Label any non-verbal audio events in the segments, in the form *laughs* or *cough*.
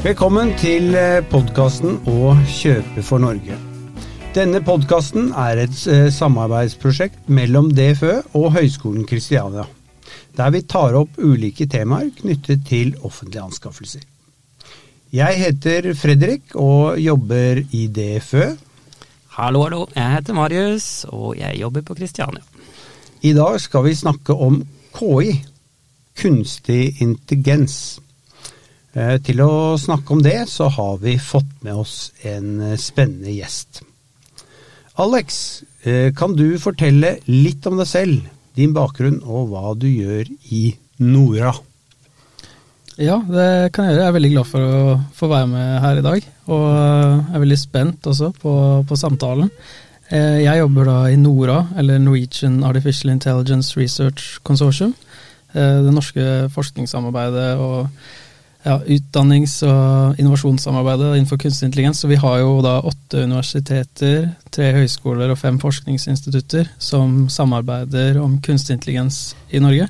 Velkommen til podkasten Å kjøpe for Norge. Denne podkasten er et eh, samarbeidsprosjekt mellom DFØ og Høgskolen Kristiania, der vi tar opp ulike temaer knyttet til offentlige anskaffelser. Jeg heter Fredrik og jobber i DFØ. Hallo, hallo. Jeg heter Marius, og jeg jobber på Kristiania. I dag skal vi snakke om KI, kunstig intelligens. Eh, til å snakke om det, så har vi fått med oss en eh, spennende gjest. Alex, eh, kan du fortelle litt om deg selv, din bakgrunn og hva du gjør i Nora? Ja, det kan jeg gjøre. Jeg er veldig glad for å få være med her i dag. Og jeg er veldig spent også på, på samtalen. Jeg jobber da i Nora, eller Norwegian Artificial Intelligence Research Consortium. Det norske forskningssamarbeidet og ja, utdannings- og innovasjonssamarbeidet innenfor kunstig intelligens. Så vi har jo da åtte universiteter, tre høyskoler og fem forskningsinstitutter som samarbeider om kunstig intelligens i Norge.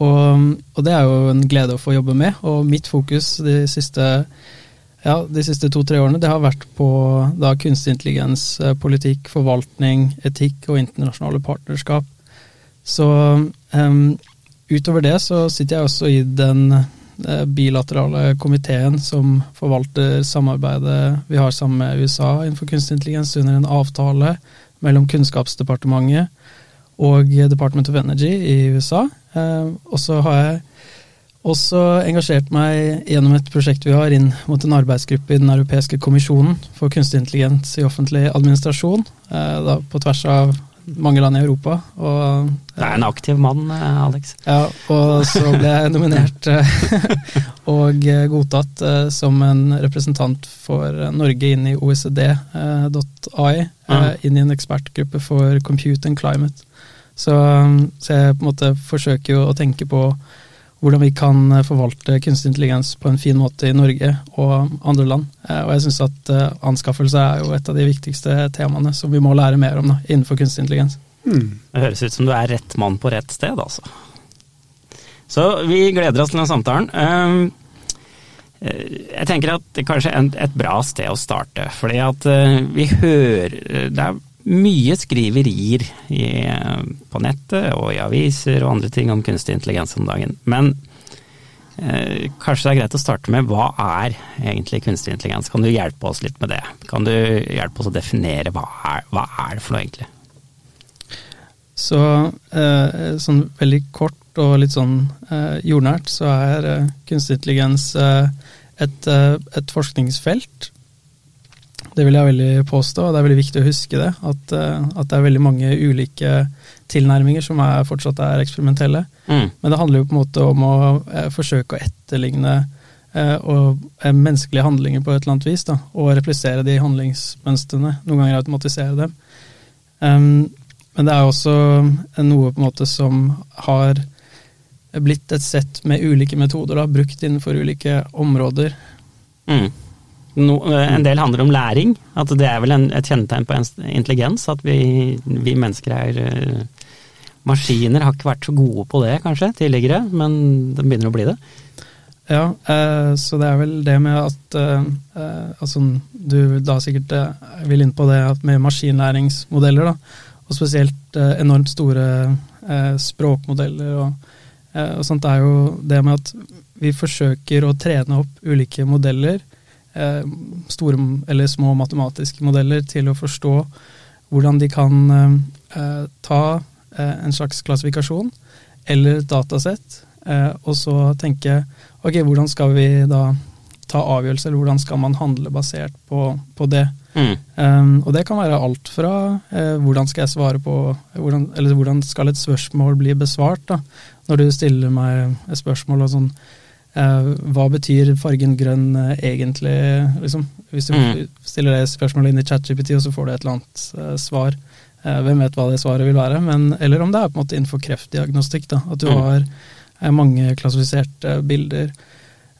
Og, og det er jo en glede å få jobbe med. Og mitt fokus de siste, ja, siste to-tre årene det har vært på da kunstig intelligens, eh, politikk, forvaltning, etikk og internasjonale partnerskap. Så um, utover det så sitter jeg også i den bilaterale komiteen som forvalter samarbeidet vi har sammen med USA innenfor kunstig intelligens under en avtale mellom Kunnskapsdepartementet og Department of Energy i USA. Eh, og så har jeg også engasjert meg gjennom et prosjekt vi har inn mot en arbeidsgruppe i Den europeiske kommisjonen for kunstig intelligens i offentlig administrasjon, eh, på tvers av mange land i Europa. Og, det er en aktiv mann, eh, Alex. Ja, og så ble jeg nominert eh, *laughs* og godtatt eh, som en representant for Norge inn i OECD.ai, inn i en ekspertgruppe for Compute and Climate. Så, så jeg på en måte forsøker jo å tenke på hvordan vi kan forvalte kunstig intelligens på en fin måte i Norge og andre land. Eh, og jeg syns at eh, anskaffelse er jo et av de viktigste temaene som vi må lære mer om da, innenfor kunstig intelligens. Hmm. Det høres ut som du er rett mann på rett sted, altså. Så vi gleder oss til den samtalen. Ehm, eh, jeg tenker at det kanskje er et bra sted å starte, fordi at vi hører Det er mye skriverier i, på nettet og i aviser og andre ting om kunstig intelligens om dagen. Men eh, kanskje det er greit å starte med hva er egentlig kunstig intelligens? Kan du hjelpe oss litt med det? Kan du hjelpe oss å definere hva er, hva er det for noe egentlig? Så eh, sånn veldig kort og litt sånn eh, jordnært, så er eh, kunstig intelligens eh, et, eh, et forskningsfelt det vil jeg veldig påstå, og det er veldig viktig å huske det. At, eh, at det er veldig mange ulike tilnærminger som er, fortsatt er eksperimentelle. Mm. Men det handler jo på en måte om å eh, forsøke å etterligne eh, og, eh, menneskelige handlinger på et eller annet vis, da, og replisere de handlingsmønstrene. Noen ganger automatisere dem. Um, men det er også noe på en måte som har blitt et sett med ulike metoder, da, brukt innenfor ulike områder. Mm. No, en del handler om læring. At det er vel en, et kjennetegn på intelligens. At vi, vi, mennesker er uh, Maskiner har ikke vært så gode på det, kanskje, tidligere, men de begynner å bli det. Ja, uh, så det er vel det med at altså, Du da sikkert vil inn på det med maskinlæringsmodeller, da. Og spesielt enormt store språkmodeller og, og sånt. Det er jo det med at vi forsøker å trene opp ulike modeller Eh, store eller små matematiske modeller til å forstå hvordan de kan eh, ta eh, en slags klassifikasjon eller et datasett, og så tenke ok, hvordan skal vi da ta avgjørelser, eller hvordan skal man handle basert på, på det. Mm. Um, og det kan være alt fra eh, hvordan skal jeg svare på hvordan, Eller hvordan skal et spørsmål bli besvart, da, når du stiller meg et spørsmål og sånn Eh, hva betyr fargen grønn eh, egentlig, liksom? Hvis du mm. stiller det spørsmålet inn i ChatGPT, og så får du et eller annet uh, svar. Hvem vet hva det svaret vil være? Men, eller om det er på en måte innenfor kreftdiagnostikk. da, At du mm. har mange klassifiserte bilder.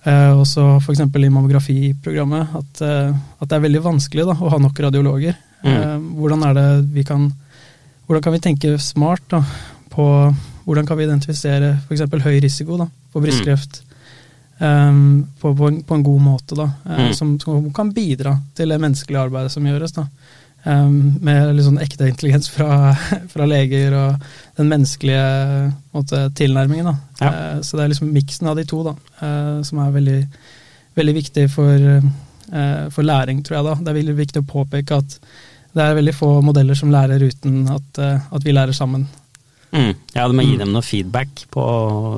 Uh, også f.eks. i mammografiprogrammet at, at, det er veldig vanskelig da, å ha nok radiologer. Mm. hvordan er det vi kan hvordan kan vi tenke smart da, på hvordan kan vi identifisere f.eks. høy risiko da, for brystkreft? Um, på, på, en, på, en, god måte, da, uh, mm. som, som, kan bidra til det menneskelige arbeidet som gjøres. da. Um, med litt sånn ekte intelligens fra, *laughs* fra leger og den menneskelige måte, tilnærmingen. da. Ja. Uh, så det er liksom miksen av de to da, uh, som er veldig, veldig viktig for, for, læring, tror jeg. da. Det er veldig viktig å påpeke at det er veldig få modeller som lærer uten at, at vi lærer sammen. Mm. Ja, du må gi mm. dem noe feedback på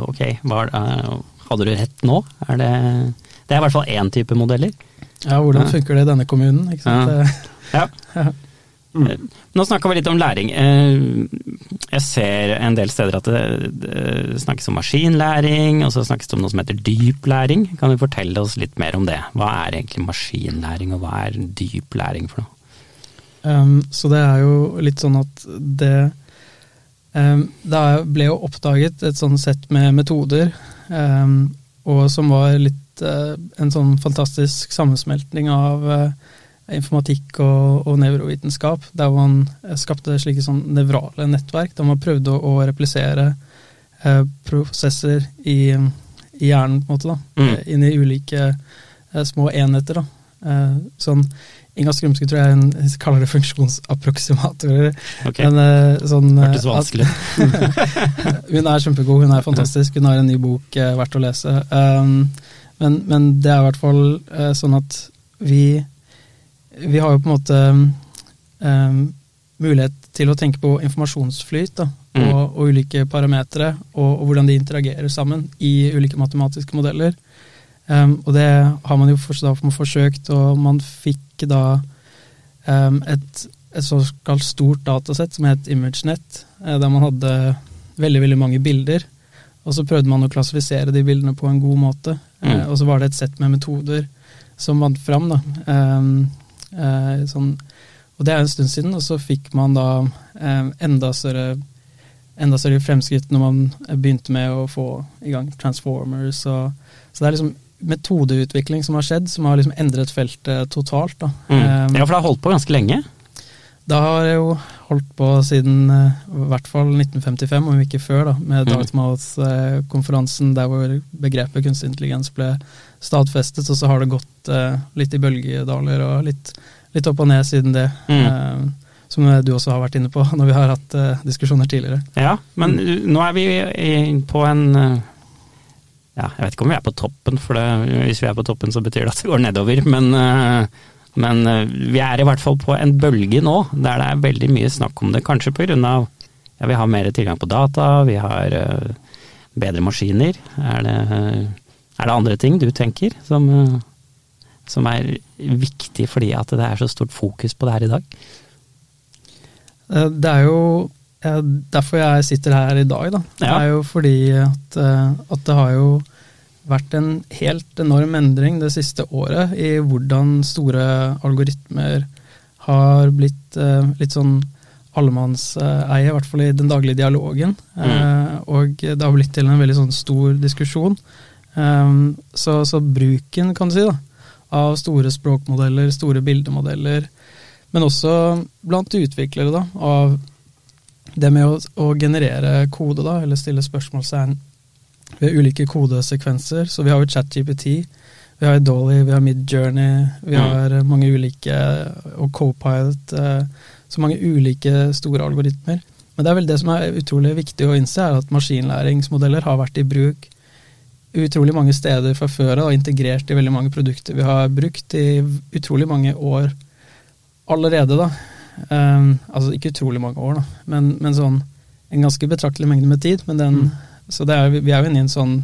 ok, hva er det hadde du rett nå? Er det, det er i hvert fall én type modeller. Ja, hvordan ja. funker det i denne kommunen? Ikke sant? Ja. *laughs* ja. Mm. Eh, nå snakka vi litt om læring. Eh, jeg ser en del steder at det snakkes om maskinlæring, og så snakkes det om noe som heter dyp læring. Kan du fortelle oss litt mer om det? Hva er egentlig maskinlæring, og hva er dyp læring for noe? Um, så det er jo litt sånn at det um, Det ble jo oppdaget et sånn sett med metoder og som var litt uh, en sånn fantastisk sammensmeltning av uh, informatikk og, og, nevrovitenskap, der man eh, skapte slike sånn nevrale nettverk, der man prøvde å, å replisere prosesser i, i, hjernen, på en måte, da, mm. inn i ulike små enheter. Da. sånn Inga Skrumske tror jeg hun kaller det funksjonsapproksimatorer. Okay. Men, uh, sånn, eh, Hørtes vanskelig *laughs* Hun er kjempegod, hun er fantastisk. Hun har en ny bok uh, verdt å lese. Um, men, men, det er i hvert fall uh, sånn at vi, vi har jo på en måte um, mulighet til å tenke på informasjonsflyt da, mm. og, og, ulike parametere, og, og, hvordan de interagerer sammen i ulike matematiske modeller. Um, og det har man jo forsøkt, og man fikk da um, et, et såkalt stort datasett som het ImageNet, eh, der man hadde veldig, veldig mange bilder. Og så prøvde man å klassifisere de bildene på en god måte. Mm. Uh, og så var det et sett med metoder som vant fram. da. Um, uh, sånn, og det er en stund siden, og så fikk man da enda større enda større fremskritt når man begynte med å få i gang Transformers. Og, så det er liksom metodeutvikling som har skjedd, som har liksom endret feltet totalt. Da. Mm. Um, ja, for det har holdt på ganske lenge? Det har jo holdt på siden uh, i hvert fall 1955, om ikke før, da, med mm. Dartmouth-konferansen der hvor begrepet kunstig intelligens ble stadfestet, og så har det gått uh, litt i bølgedaler og litt, litt, opp og ned siden det. Mm. Uh, som du også har vært inne på *laughs* når vi har hatt diskusjoner tidligere. Ja, men mm. nå er vi på en ja, jeg vet ikke om vi er på toppen, for det, hvis vi er på toppen så betyr det at det går nedover. Men, eh, men, eh, vi er i hvert fall på en bølge nå, der det er veldig mye snakk om det. Kanskje pga. ja, vi har mer tilgang på data, vi har uh, bedre maskiner. Er det, er det, andre ting du tenker som, som er viktig fordi at det er så stort fokus på det her i dag? Det er jo derfor jeg sitter her i dag, da. Det er jo fordi at, eh, at, det har jo vært en helt enorm endring det siste året i hvordan store algoritmer har blitt eh, litt sånn allemannseie, i hvert fall i den daglige dialogen. Mm. Eh, og det har blitt til en veldig sånn stor diskusjon. så, så, bruken, kan du si, da, av store språkmodeller, store bildemodeller, men også blant utviklere da, av det med å, å, generere kode, da, eller stille spørsmålstegn ved ulike kodesekvenser. Så vi har jo ChatGPT, vi har Dolly, vi har Midjourney, vi mm. har mange ulike Og Copilot. Eh, så mange ulike store algoritmer. Men det er vel det som er utrolig viktig å innse, er at maskinlæringsmodeller har vært i bruk utrolig mange steder fra før og integrert i veldig mange produkter vi har brukt i utrolig mange år allerede. da. Um, altså ikke utrolig mange år, da, men, men, sånn en ganske betraktelig mengde med tid. Men den, mm. Så er, vi er jo inne i en sånn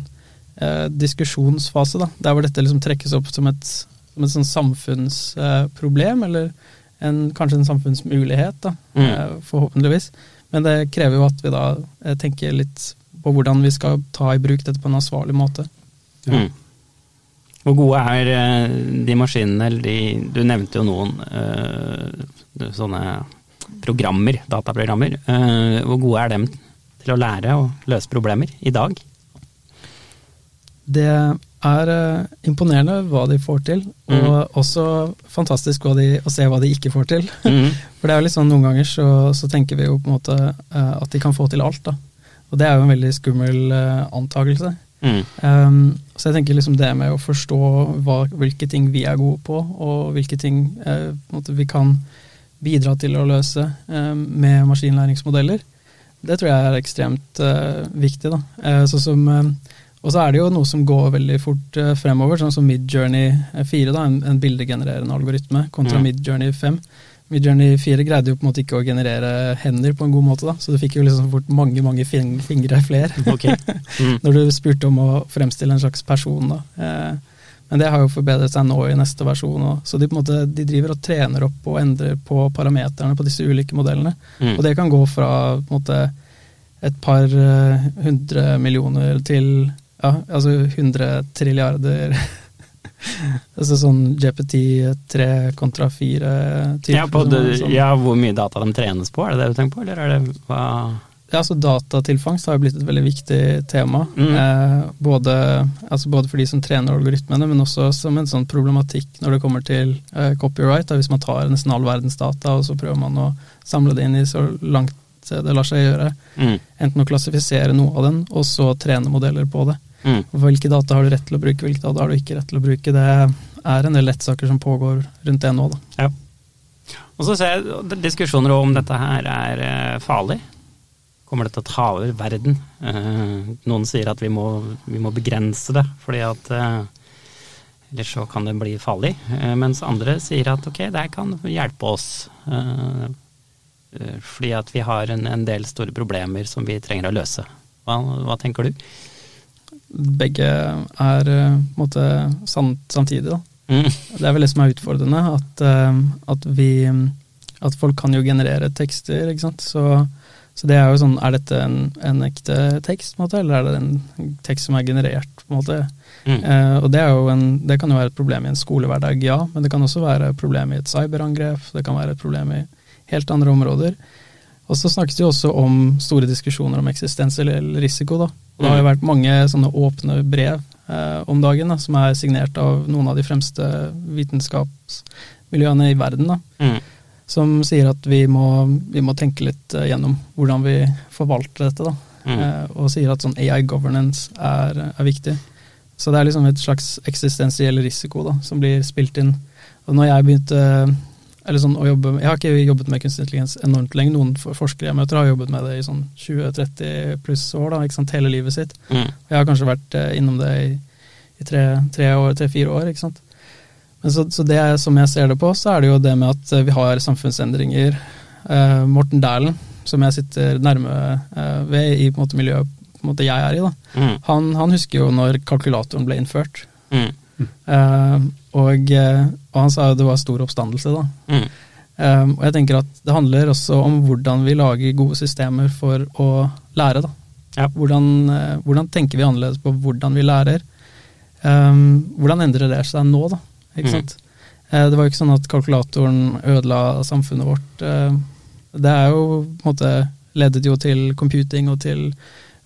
uh, diskusjonsfase, da, der hvor dette liksom trekkes opp som et, som et sånn samfunnsproblem, uh, eller en, kanskje en samfunnsmulighet, da, mm. uh, forhåpentligvis. Men det krever jo at vi da tenker litt på hvordan vi skal ta i bruk dette på en ansvarlig måte. Mm. Hvor gode er eh, de maskinene, eller de Du nevnte jo noen uh, sånne programmer, dataprogrammer. Uh, hvor gode er dem til å lære og løse problemer i dag? Det er imponerende hva de får til, mm. og også fantastisk de, å se hva de ikke får til. Mm. *laughs* For det er jo litt sånn noen ganger så, så tenker vi jo på en måte at de kan få til alt, da. Og det er jo en veldig skummel antakelse. Mm. Um, så jeg tenker liksom det med å forstå hva, hvilke ting vi er gode på, og hvilke ting eh, vi kan bidra til å løse eh, med maskinlæringsmodeller, det tror jeg er ekstremt eh, viktig. da. Eh, så som, eh, og så er det jo noe som går veldig fort uh, fremover, sånn som Midjourney 4, da, en, en bildegenererende algoritme, kontra Mm. Midjourney 5. Midjourney 4 greide jo på en måte ikke å generere hender på en god måte, da, så du fikk jo liksom fort mange mange fingre flere *laughs* okay. Mm. når du spurte om å fremstille en slags person. Da. Eh, men det har jo forbedret seg nå i neste versjon. også. Så de, på en måte, de driver og trener opp og endrer på parameterne på disse ulike modellene. Mm. Og det kan gå fra på en måte, et par eh, hundre millioner til ja, altså hundre trilliarder. Altså sånn GPT3 kontra 4 Ja, på det, sånn. ja, hvor mye data de trenes på, er det det du tenker på, eller er det hva Ja, altså Datatilfangst har jo blitt et veldig viktig tema. Mm. Eh, både, altså både for de som trener algoritmene, men også som en sånn problematikk når det kommer til eh, copyright. Da, hvis man tar nesten all verdens data, og så prøver man å samle det inn i så langt det lar seg gjøre. mm. Enten å klassifisere noe av den, og så trene modeller på det. Mm. Hvilke data har du rett til å bruke, hvilke data har du ikke rett til å bruke. Det er en del lettsaker som pågår rundt det nå. Da. Ja. Og så ser jeg diskusjoner om dette her er eh, farlig. Kommer det til å ta over verden? Eh, noen sier at vi må, vi må begrense det, fordi at eh, ellers så kan det bli farlig. Mens andre sier at ok, det her kan hjelpe oss. fordi at vi har en, en del store problemer som vi trenger å løse. Hva, hva tenker du? Begge er eh, måte samtidig. da. Mm. Det er vel det som er utfordrende, at, eh, at vi At folk kan jo generere tekster, ikke sant. Så, så det er jo sånn Er dette en, en ekte tekst, på en måte, eller er det en tekst som er generert, på en måte? Mm. Eh, og det, er jo en, det kan jo være et problem i en skolehverdag, ja, men det kan også være et problem i et cyberangrep, det kan være et problem i helt andre områder. Og så snakkes det jo også om store diskusjoner om eksistens eller risiko, da. Og det har jo vært mange sånne åpne brev eh, om dagen da, som er signert av noen av de fremste vitenskapsmiljøene i verden, da, Mm. som sier at vi må, vi må tenke litt eh, gjennom hvordan vi forvalter dette. da, Mm. eh, Og sier at sånn AI governance er, er viktig. Så det er liksom et slags eksistensiell risiko da, som blir spilt inn. Og når jeg begynte eller sånn å jobbe, Jeg har ikke jobbet med kunstig intelligens enormt lenge. Noen for- forskere jeg møter har jobbet med det i sånn 20-30 pluss år, da, ikke sant, hele livet sitt. Mm. Jeg har kanskje vært eh, innom det i, i tre, tre år, tre-fire år. ikke sant? Men så, så det som jeg ser det på, så er det jo det med at eh, vi har samfunnsendringer. Eh, Morten Dæhlen, som jeg sitter nærme eh, ved i på en måte miljøet på en måte jeg er i, da. Mm. Han, han husker jo når kalkulatoren ble innført. Mm. Eh, og, eh, og han sa jo det var stor oppstandelse, da. Mm. Um, og jeg tenker at det handler også om hvordan vi lager gode systemer for å lære. Da. Ja. Hvordan, eh, hvordan tenker vi annerledes på hvordan vi lærer? Um, hvordan endrer det seg nå, da? Ikke Mm. sant? Eh, det var jo ikke sånn at kalkulatoren ødela samfunnet vårt. Det er jo på en måte ledet jo til computing og til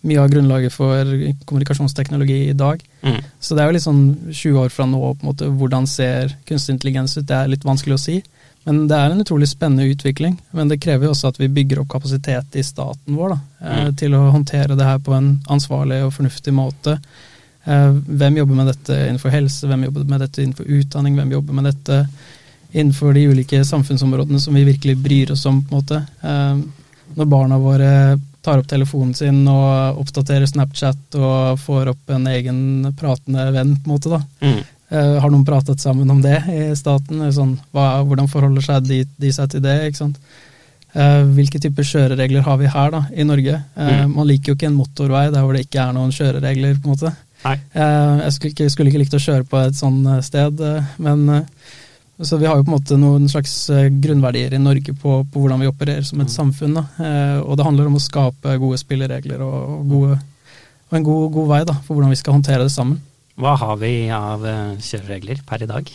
mye av grunnlaget for kommunikasjonsteknologi i dag. Mm. Så det er jo litt sånn 20 år fra nå, på en måte, hvordan ser kunstig intelligens ut? Det er litt vanskelig å si. Men det er en utrolig spennende utvikling. Men det krever jo også at vi bygger opp kapasitet i staten vår da, eh, Mm. til å håndtere det her på en ansvarlig og fornuftig måte. Eh, hvem jobber med dette innenfor helse, hvem jobber med dette innenfor utdanning, hvem jobber med dette innenfor de ulike samfunnsområdene som vi virkelig bryr oss om. på en måte. Eh, når barna våre tar opp telefonen sin og oppdaterer Snapchat og får opp en egen pratende venn, på en måte da. Mm. Uh, har noen pratet sammen om det i staten? Sånn, hva, hvordan forholder seg de, de seg til det? ikke sant? Uh, hvilke typer kjøreregler har vi her da, i Norge? Uh, Mm. Man liker jo ikke en motorvei der hvor det ikke er noen kjøreregler. på en måte. Jeg skulle ikke, skulle ikke likt å kjøre på et eh, sted, men så vi har jo på en måte noen slags eh, grunnverdier i Norge på, på hvordan vi opererer som et samfunn. Da. Eh, og det handler om å skape gode spilleregler og, og, gode, og en god, god vei da, for hvordan vi skal håndtere det sammen. Hva har vi av eh, kjøreregler per i dag?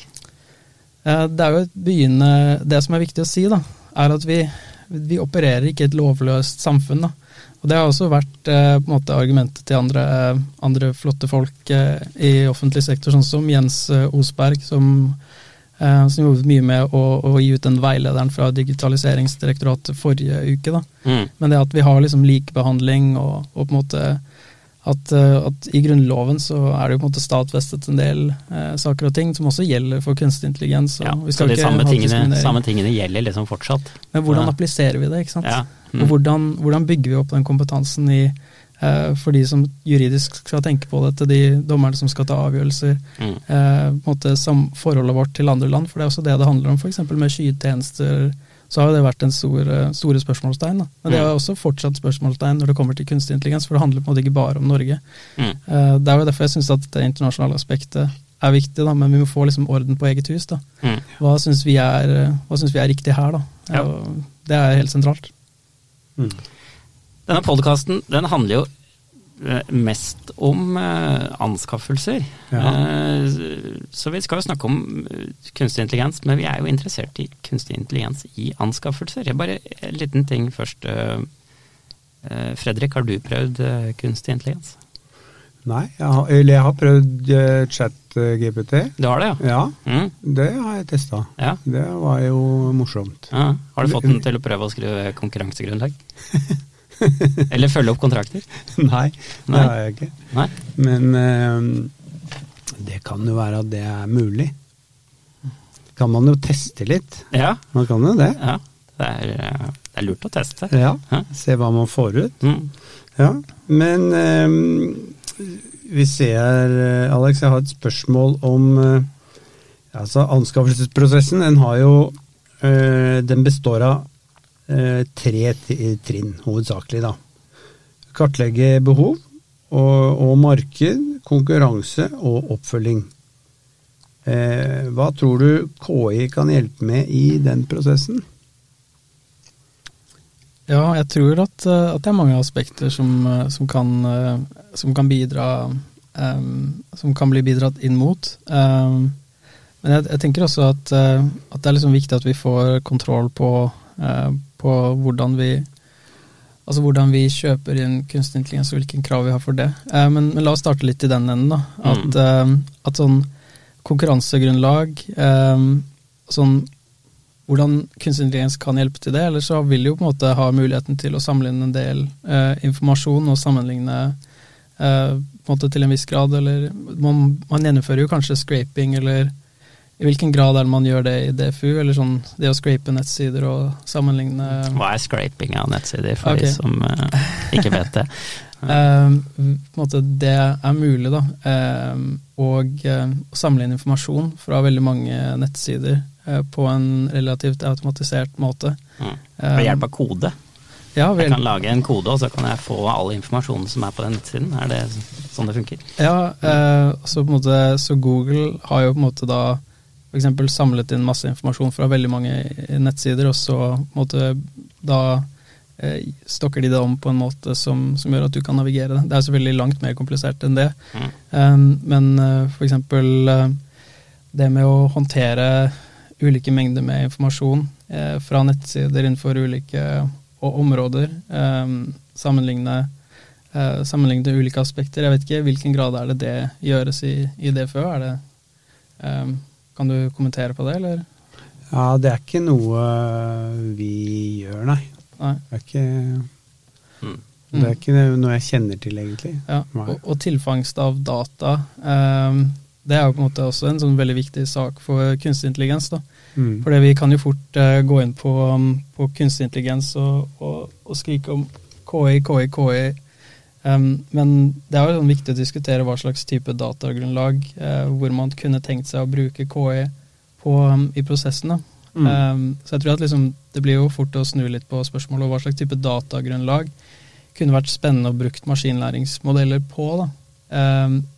Eh, Det er jo et begynnende Det som er viktig å si, da, er at vi, vi opererer ikke i et lovløst samfunn. da. Og Det har også vært eh, på en måte argumentet til andre, andre flotte folk eh, i offentlig sektor, sånn som Jens Osberg, som, som jobbet mye med å, å gi ut den veilederen fra Digitaliseringsdirektoratet forrige uke. Mm. Men det at vi har liksom likebehandling og, og på en måte at, uh, at, i Grunnloven så er det jo på en måte statvestet en del uh, saker og ting som også gjelder for kunstig intelligens. ja, så de samme tingene, samme tingene, gjelder liksom fortsatt. Men hvordan ja. appliserer vi det, ikke sant? Ja. Mm. Og hvordan, hvordan, bygger vi opp den kompetansen i for de som juridisk skal tenke på dette, de dommerne som skal ta avgjørelser, mm. måte forholdet vårt til andre land, for det er også det det handler om, f.eks. med skytjenester så har det vært en stor, eh, store spørsmålstegn. Da. Men det er også fortsatt spørsmålstegn når det kommer til kunstig intelligens, for det handler på en måte ikke bare om Norge. Mm. Eh, det er jo derfor jeg syns at det internasjonale aspektet er viktig, da, men vi må få liksom orden på eget hus. da. Mm. Hva syns vi, vi, er riktig her, da? Ja. Det er helt sentralt. Mm. Denne podkasten den handler jo Eh, mest om eh, anskaffelser. Ja. Eh, så vi skal jo snakke om kunstig intelligens, men vi er jo interessert i kunstig intelligens i anskaffelser. Bare en liten ting først. Fredrik, har du prøvd kunstig intelligens? Nei, jeg har, eller jeg har prøvd chat-GPT. Du har det, ja? Ja, mm. det har jeg testa. Ja. Det var jo morsomt. Ja. Har du fått den til å prøve å skrive konkurransegrunnlag? *laughs* *laughs* Eller følge opp kontrakter? Nei, det Nei. har jeg ikke. Nei. Men uh, det kan jo være at det er mulig. Kan man jo teste litt. Ja. Man kan jo det. Ja, det er, det er lurt å teste. Ja, Se hva man får ut. Mm. Ja, men uh, vi ser, eh, Alex, jeg har et spørsmål om uh, altså Anskaffelsesprosessen den har jo Den består av tre trinn, hovedsakelig. da. Kartlegge behov og, og marked, konkurranse og oppfølging. Eh, hva tror du KI kan hjelpe med i den prosessen? Ja, jeg tror at, eh, at det er mange aspekter som, som, kan, som kan, bidra um, Som kan bli bidratt inn mot. Um, men jeg, jeg, tenker også at, at, det er liksom viktig at vi får kontroll på, uh, på hvordan vi Altså hvordan vi kjøper inn kunstig intelligens og hvilke krav vi har for det. Eh, men, men, la oss starte litt i den enden. da. At, mm. eh, at sånn konkurransegrunnlag eh, sånn hvordan kunstig intelligens kan hjelpe til det, eller så vil jo på en måte ha muligheten til å samle inn en del eh, informasjon og sammenligne eh, på en måte til en viss grad, eller man, man gjennomfører jo kanskje scraping eller i hvilken grad er det man gjør det i DFU, eller sånn det å scrape nettsider og sammenligne Hva er scraping av nettsider, for okay. de som uh, ikke vet det? *laughs* uh, det er mulig, da. Uh, og å samle inn informasjon fra veldig mange nettsider på en relativt automatisert måte. Mm. Ved hjelp av kode? Ja, jeg kan lage en kode, og så kan jeg få all informasjonen som er på den nettsiden. Er det sånn det funker? Ja, så, på en måte, så Google har jo på en måte da f.eks. samlet inn masse informasjon fra veldig mange nettsider, og så måtte da eh, stokker de det om på en måte som, som, gjør at du kan navigere det. Det er selvfølgelig langt mer komplisert enn det. Mm. Um, men uh, f.eks. Uh, det med å håndtere ulike mengder med informasjon uh, fra nettsider innenfor ulike områder, um, sammenligne, uh, sammenligne ulike aspekter. Jeg vet ikke i hvilken grad er det det gjøres i, i DFØ? Er det um, kan du kommentere på det, eller? Ja, det er ikke noe vi gjør, nei. nei. Det er ikke mm. Det er ikke noe jeg kjenner til, egentlig. Ja, og, og, tilfangst av data. Um, det er jo på en måte også en sånn veldig viktig sak for kunstig intelligens. da. Mm. For vi kan jo fort uh, gå inn på, um, på kunstig intelligens og, og, og, skrike om KI, KI, KI Um, men det er jo sånn viktig å diskutere hva slags type datagrunnlag uh, hvor man kunne tenkt seg å bruke KI på, um, i prosessene. Mm. Um, så jeg tror at liksom, det blir jo fort å snu litt på spørsmålet om hva slags type datagrunnlag kunne vært spennende å bruke maskinlæringsmodeller på da,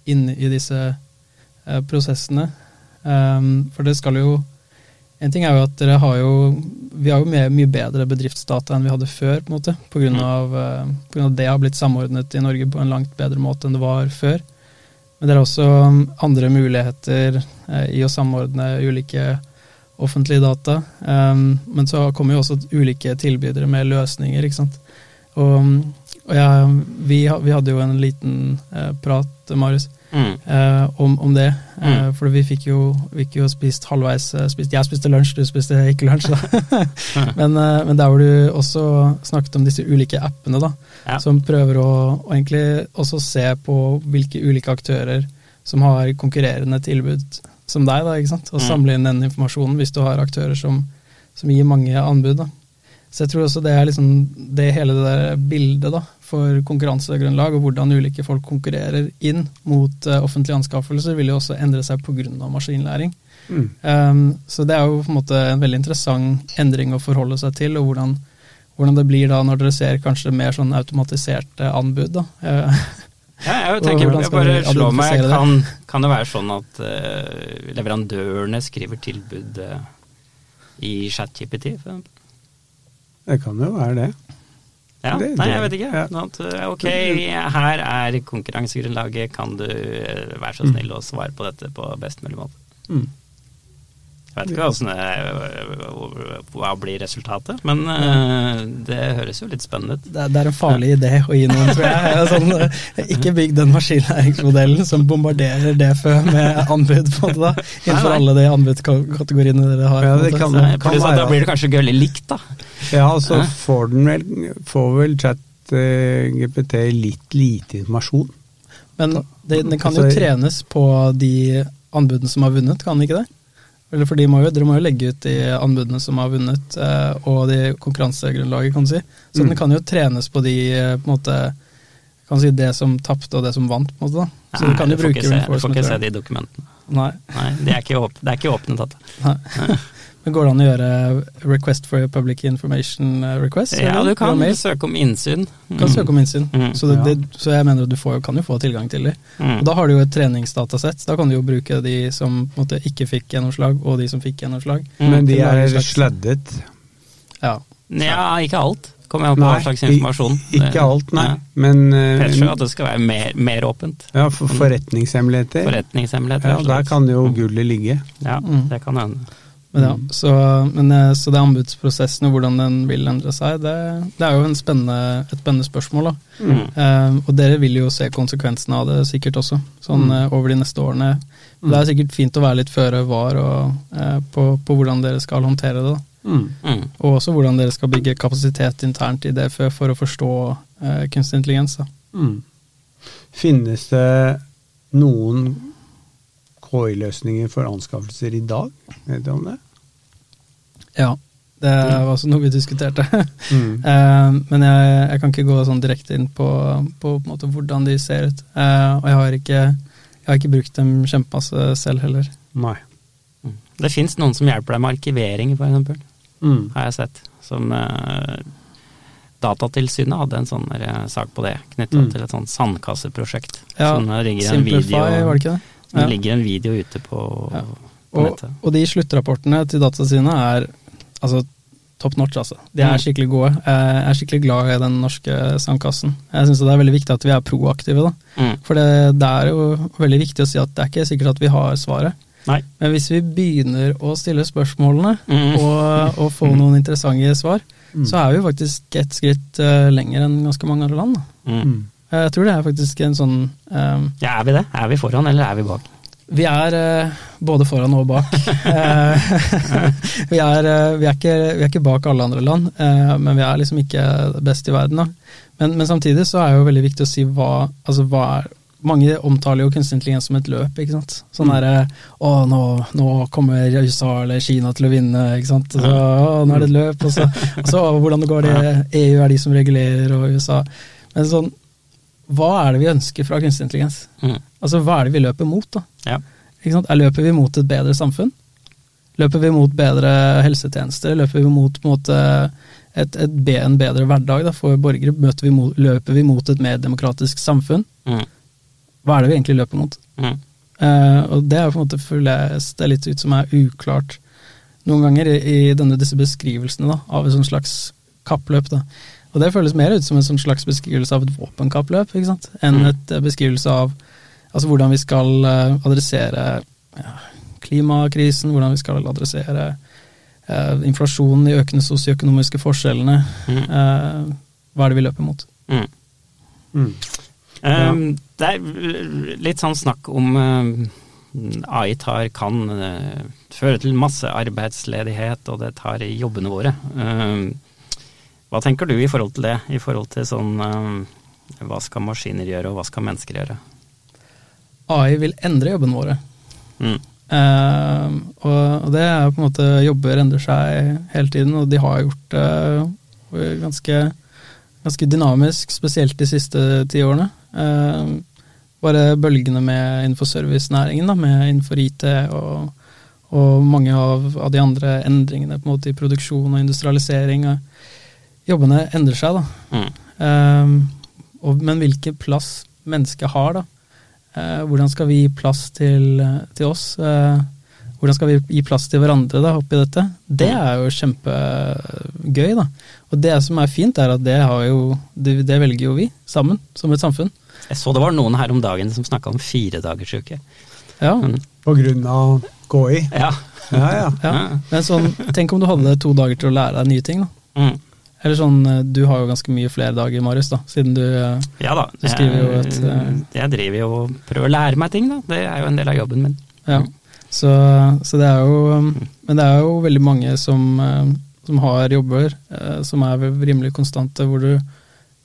inne i disse uh, prosessene. for det skal jo en ting er jo at dere har jo Vi har jo mye, mye bedre bedriftsdata enn vi hadde før, på en måte. På grunn, mm. av, uh, på grunn av det har blitt samordnet i Norge på en langt bedre måte enn det var før. Men det er også um, andre muligheter uh, i å samordne ulike offentlige data. Um, men så kommer jo også ulike tilbydere med løsninger, ikke sant. Og, um, og ja, vi, vi hadde jo en liten eh, prat, Marius, Mm. eh, om, om det. Eh, Mm. for vi fikk jo, vi fikk jo spist halvveis eh, spist, Jeg spiste lunsj, du spiste ikke lunsj. *laughs* Men, men der hvor du også snakket om disse ulike appene, da, Ja. som prøver å, å egentlig også se på hvilke ulike aktører som har konkurrerende tilbud som deg, da, ikke sant? og Mm. samle inn den informasjonen hvis du har aktører som, som gir mange anbud. da. Så jeg tror også det er liksom det hele det der bildet da, for konkurransegrunnlag, og hvordan ulike folk konkurrerer inn mot eh, offentlige anskaffelser, vil jo også endre seg pga. maskinlæring. Mm. Um, så det er jo på en måte en veldig interessant endring å forholde seg til, og hvordan, hvordan det blir da når dere ser kanskje mer sånn automatiserte anbud. da. *laughs* Ja, jeg tenker, jeg bare vi slår meg, kan, kan det være sånn at uh, leverandørene skriver tilbud uh, i ChatGPT? Det kan jo være det. Ja, Det- nei, jeg vet ikke. ja. Eh, ok, her er konkurransegrunnlaget, kan du eh, være så Mm. snill å svare på dette på best mulig måte? Mm. Jeg vet ikke hvordan det, hva blir resultatet, men eh, det høres jo litt spennende ut. det, det er en farlig idé å gi noen, tror jeg. *laughs* Sånn, eh, ikke bygg den maskinlæringsmodellen som bombarderer DFØ med anbud på det, da, innenfor Nei, nei. alle de anbudskategoriene dere har. Ja, det kan, kan- kan da blir det kanskje gøy likt, da. Ja, så Hæ? får den vel, får vel chat eh, GPT litt lite informasjon. Men det, det kan jo Altså- trenes på de anbudene som har vunnet, kan det ikke det? Eller for de må jo, Dere må jo legge ut de anbudene som har vunnet, eh, og de konkurransegrunnlaget, kan du si. Så Mm. den kan jo trenes på de eh, på en måte, kan du si det som tapte og det som vant. på en måte da. Så du kan jo du får bruke ikke se, du får ikke se de dokumentene. Nei. Nei, de er ikke, åp det er ikke åpnet, data. Men går det an å gjøre request for public information eh, request? Ja, eller? du kan du søke om innsyn. Du kan søke om innsyn. Mm. Så, det, det, så jeg mener at du får, kan jo få tilgang til dem. Mm. Og da har du jo et treningsdatasett. Da kan du jo bruke de som på en måte, ikke fikk gjennomslag, og de som fikk gjennomslag. Mm. Men de er sladdet. Ja. Ja, ikke alt. Kommer an på hva slags informasjon. Ikke alt, nei. Ja. Men eh, Kanskje at det skal være mer, mer åpent. ja, for forretningshemmeligheter. Forretningshemmeligheter. Ja, der kan jo gullet ligge. Ja, Mm. det kan hende. Men ja, Mm. så, men, eh, så det anbudsprosessen og hvordan den vil endre seg, det, det er jo en spennende, et spennende spørsmål. da. Mm. Eh, og dere vil jo se konsekvensene av det sikkert også, sånn Mm. eh, over de neste årene. Det er sikkert fint å være litt føre var og, eh, på, på hvordan dere skal håndtere det. da. Mm. Mm. Og også hvordan dere skal bygge kapasitet internt i DFØ for å forstå eh, kunstig intelligens. da. Mm. Finnes det noen KI-løsninger for anskaffelser i dag? Vet du om det? Ja, det var også noe vi diskuterte. *laughs* Mm. Eh, men jeg, jeg kan ikke gå sånn direkte inn på, på, på en måte hvordan de ser ut. Eh, og jeg har, ikke, jeg har ikke brukt dem kjempemasse selv heller. Nei. Mm. Det fins noen som hjelper deg med arkivering, eksempel. Mm. Har jeg sett. Som uh, Datatilsynet hadde en sånn sak på det, knytta Mm. til et sånt sandkasseprosjekt. Ja, Simplify, video, var det ikke det? Det Ja. ligger en video ute på, Ja. på Og, nettet. og de sluttrapportene til Datatilsynet er altså top notch, altså. De er Mm. skikkelig gode. Jeg er skikkelig glad i den norske sandkassen. Jeg syns det er veldig viktig at vi er proaktive, da. Mm. For det, det er jo veldig viktig å si at det er ikke sikkert at vi har svaret. Nei. Men hvis vi begynner å stille spørsmålene Mm. og, og få noen interessante svar, Mm. så er vi faktisk et skritt uh, lenger enn ganske mange andre land. Da. Mm. Jeg tror det er faktisk en sånn um, Ja, er vi det? Er vi foran, eller er vi bak? Vi er uh, både foran og bak. *laughs* Eh, *laughs* vi, er, uh, vi, er ikke, vi er ikke bak alle andre land, uh, men vi er liksom ikke best i verden. Men, men samtidig så er det jo veldig viktig å si hva, altså hva er mange omtaler jo kunstig intelligens som et løp. ikke sant? Sånn Mm. derre Å, nå, nå kommer USA eller Kina til å vinne, ikke sant. Så, å, nå er det et løp, og så, og så hvordan det går det EU er de som regulerer, og USA. Men sånn, hva er det vi ønsker fra kunstig intelligens? Mm. Altså, hva er det vi løper mot, da? Ja. Er løper vi mot et bedre samfunn? Løper vi mot bedre helsetjenester? Løper vi mot en, måte, et, et, en bedre hverdag da, for borgere? Vi mot, løper vi mot et mer demokratisk samfunn? Mm. Hva er det vi egentlig løper mot? Mm. Uh, og det er på en måte føles det litt ut som er uklart noen ganger i, i denne, disse beskrivelsene da, av et sånt slags kappløp. Da. Og det føles mer ut som en sånn slags beskrivelse av et våpenkappløp, ikke sant? enn Mm. et eh, beskrivelse av altså, hvordan vi skal eh, adressere ja, klimakrisen, hvordan vi skal adressere eh, inflasjonen, de økende sosioøkonomiske forskjellene. Mm. Eh, hva er det vi løper mot? Mm. Mm. Um, det er litt sånn snakk om uh, AI tar, kan uh, føre til masse arbeidsledighet, og det tar i jobbene våre. Um, hva tenker du i forhold til det, i forhold til sånn um, hva skal maskiner gjøre, og hva skal mennesker gjøre? AI vil endre jobbene våre. Mm. Uh, og det er på en måte Jobber endrer seg hele tiden, og de har gjort det uh, ganske, ganske dynamisk, spesielt de siste ti årene. Uh, bare bølgene med innenfor servicenæringen, da, med innenfor IT og, og mange av, av, de andre endringene på en måte i produksjon og industrialisering. Jobbene endrer seg, da. Mm. Og, men hvilken plass mennesket har, da Uh, hvordan skal vi gi plass til, til oss? Uh, hvordan skal vi gi plass til hverandre da, oppi dette? Det er jo kjempegøy, da. Og det som er fint, er at det, jo, det, det velger jo vi, sammen, som et samfunn. Jeg så det var noen her om dagen som snakka om firedagersuke. Ja. Mm. På grunn av KI? Ja. ja, ja. ja. Men sånn, tenk om du hadde to dager til å lære deg nye ting, da. Mm. Eller sånn, eh, Du har jo ganske mye flere dager, Marius, da, siden du, eh, ja, da. du skriver jo et uh, Jeg driver jo og prøver å lære meg ting, da. Det er jo en del av jobben min. Ja, så, så det er jo Men det er jo veldig mange som, som har jobber som er rimelig konstante, hvor du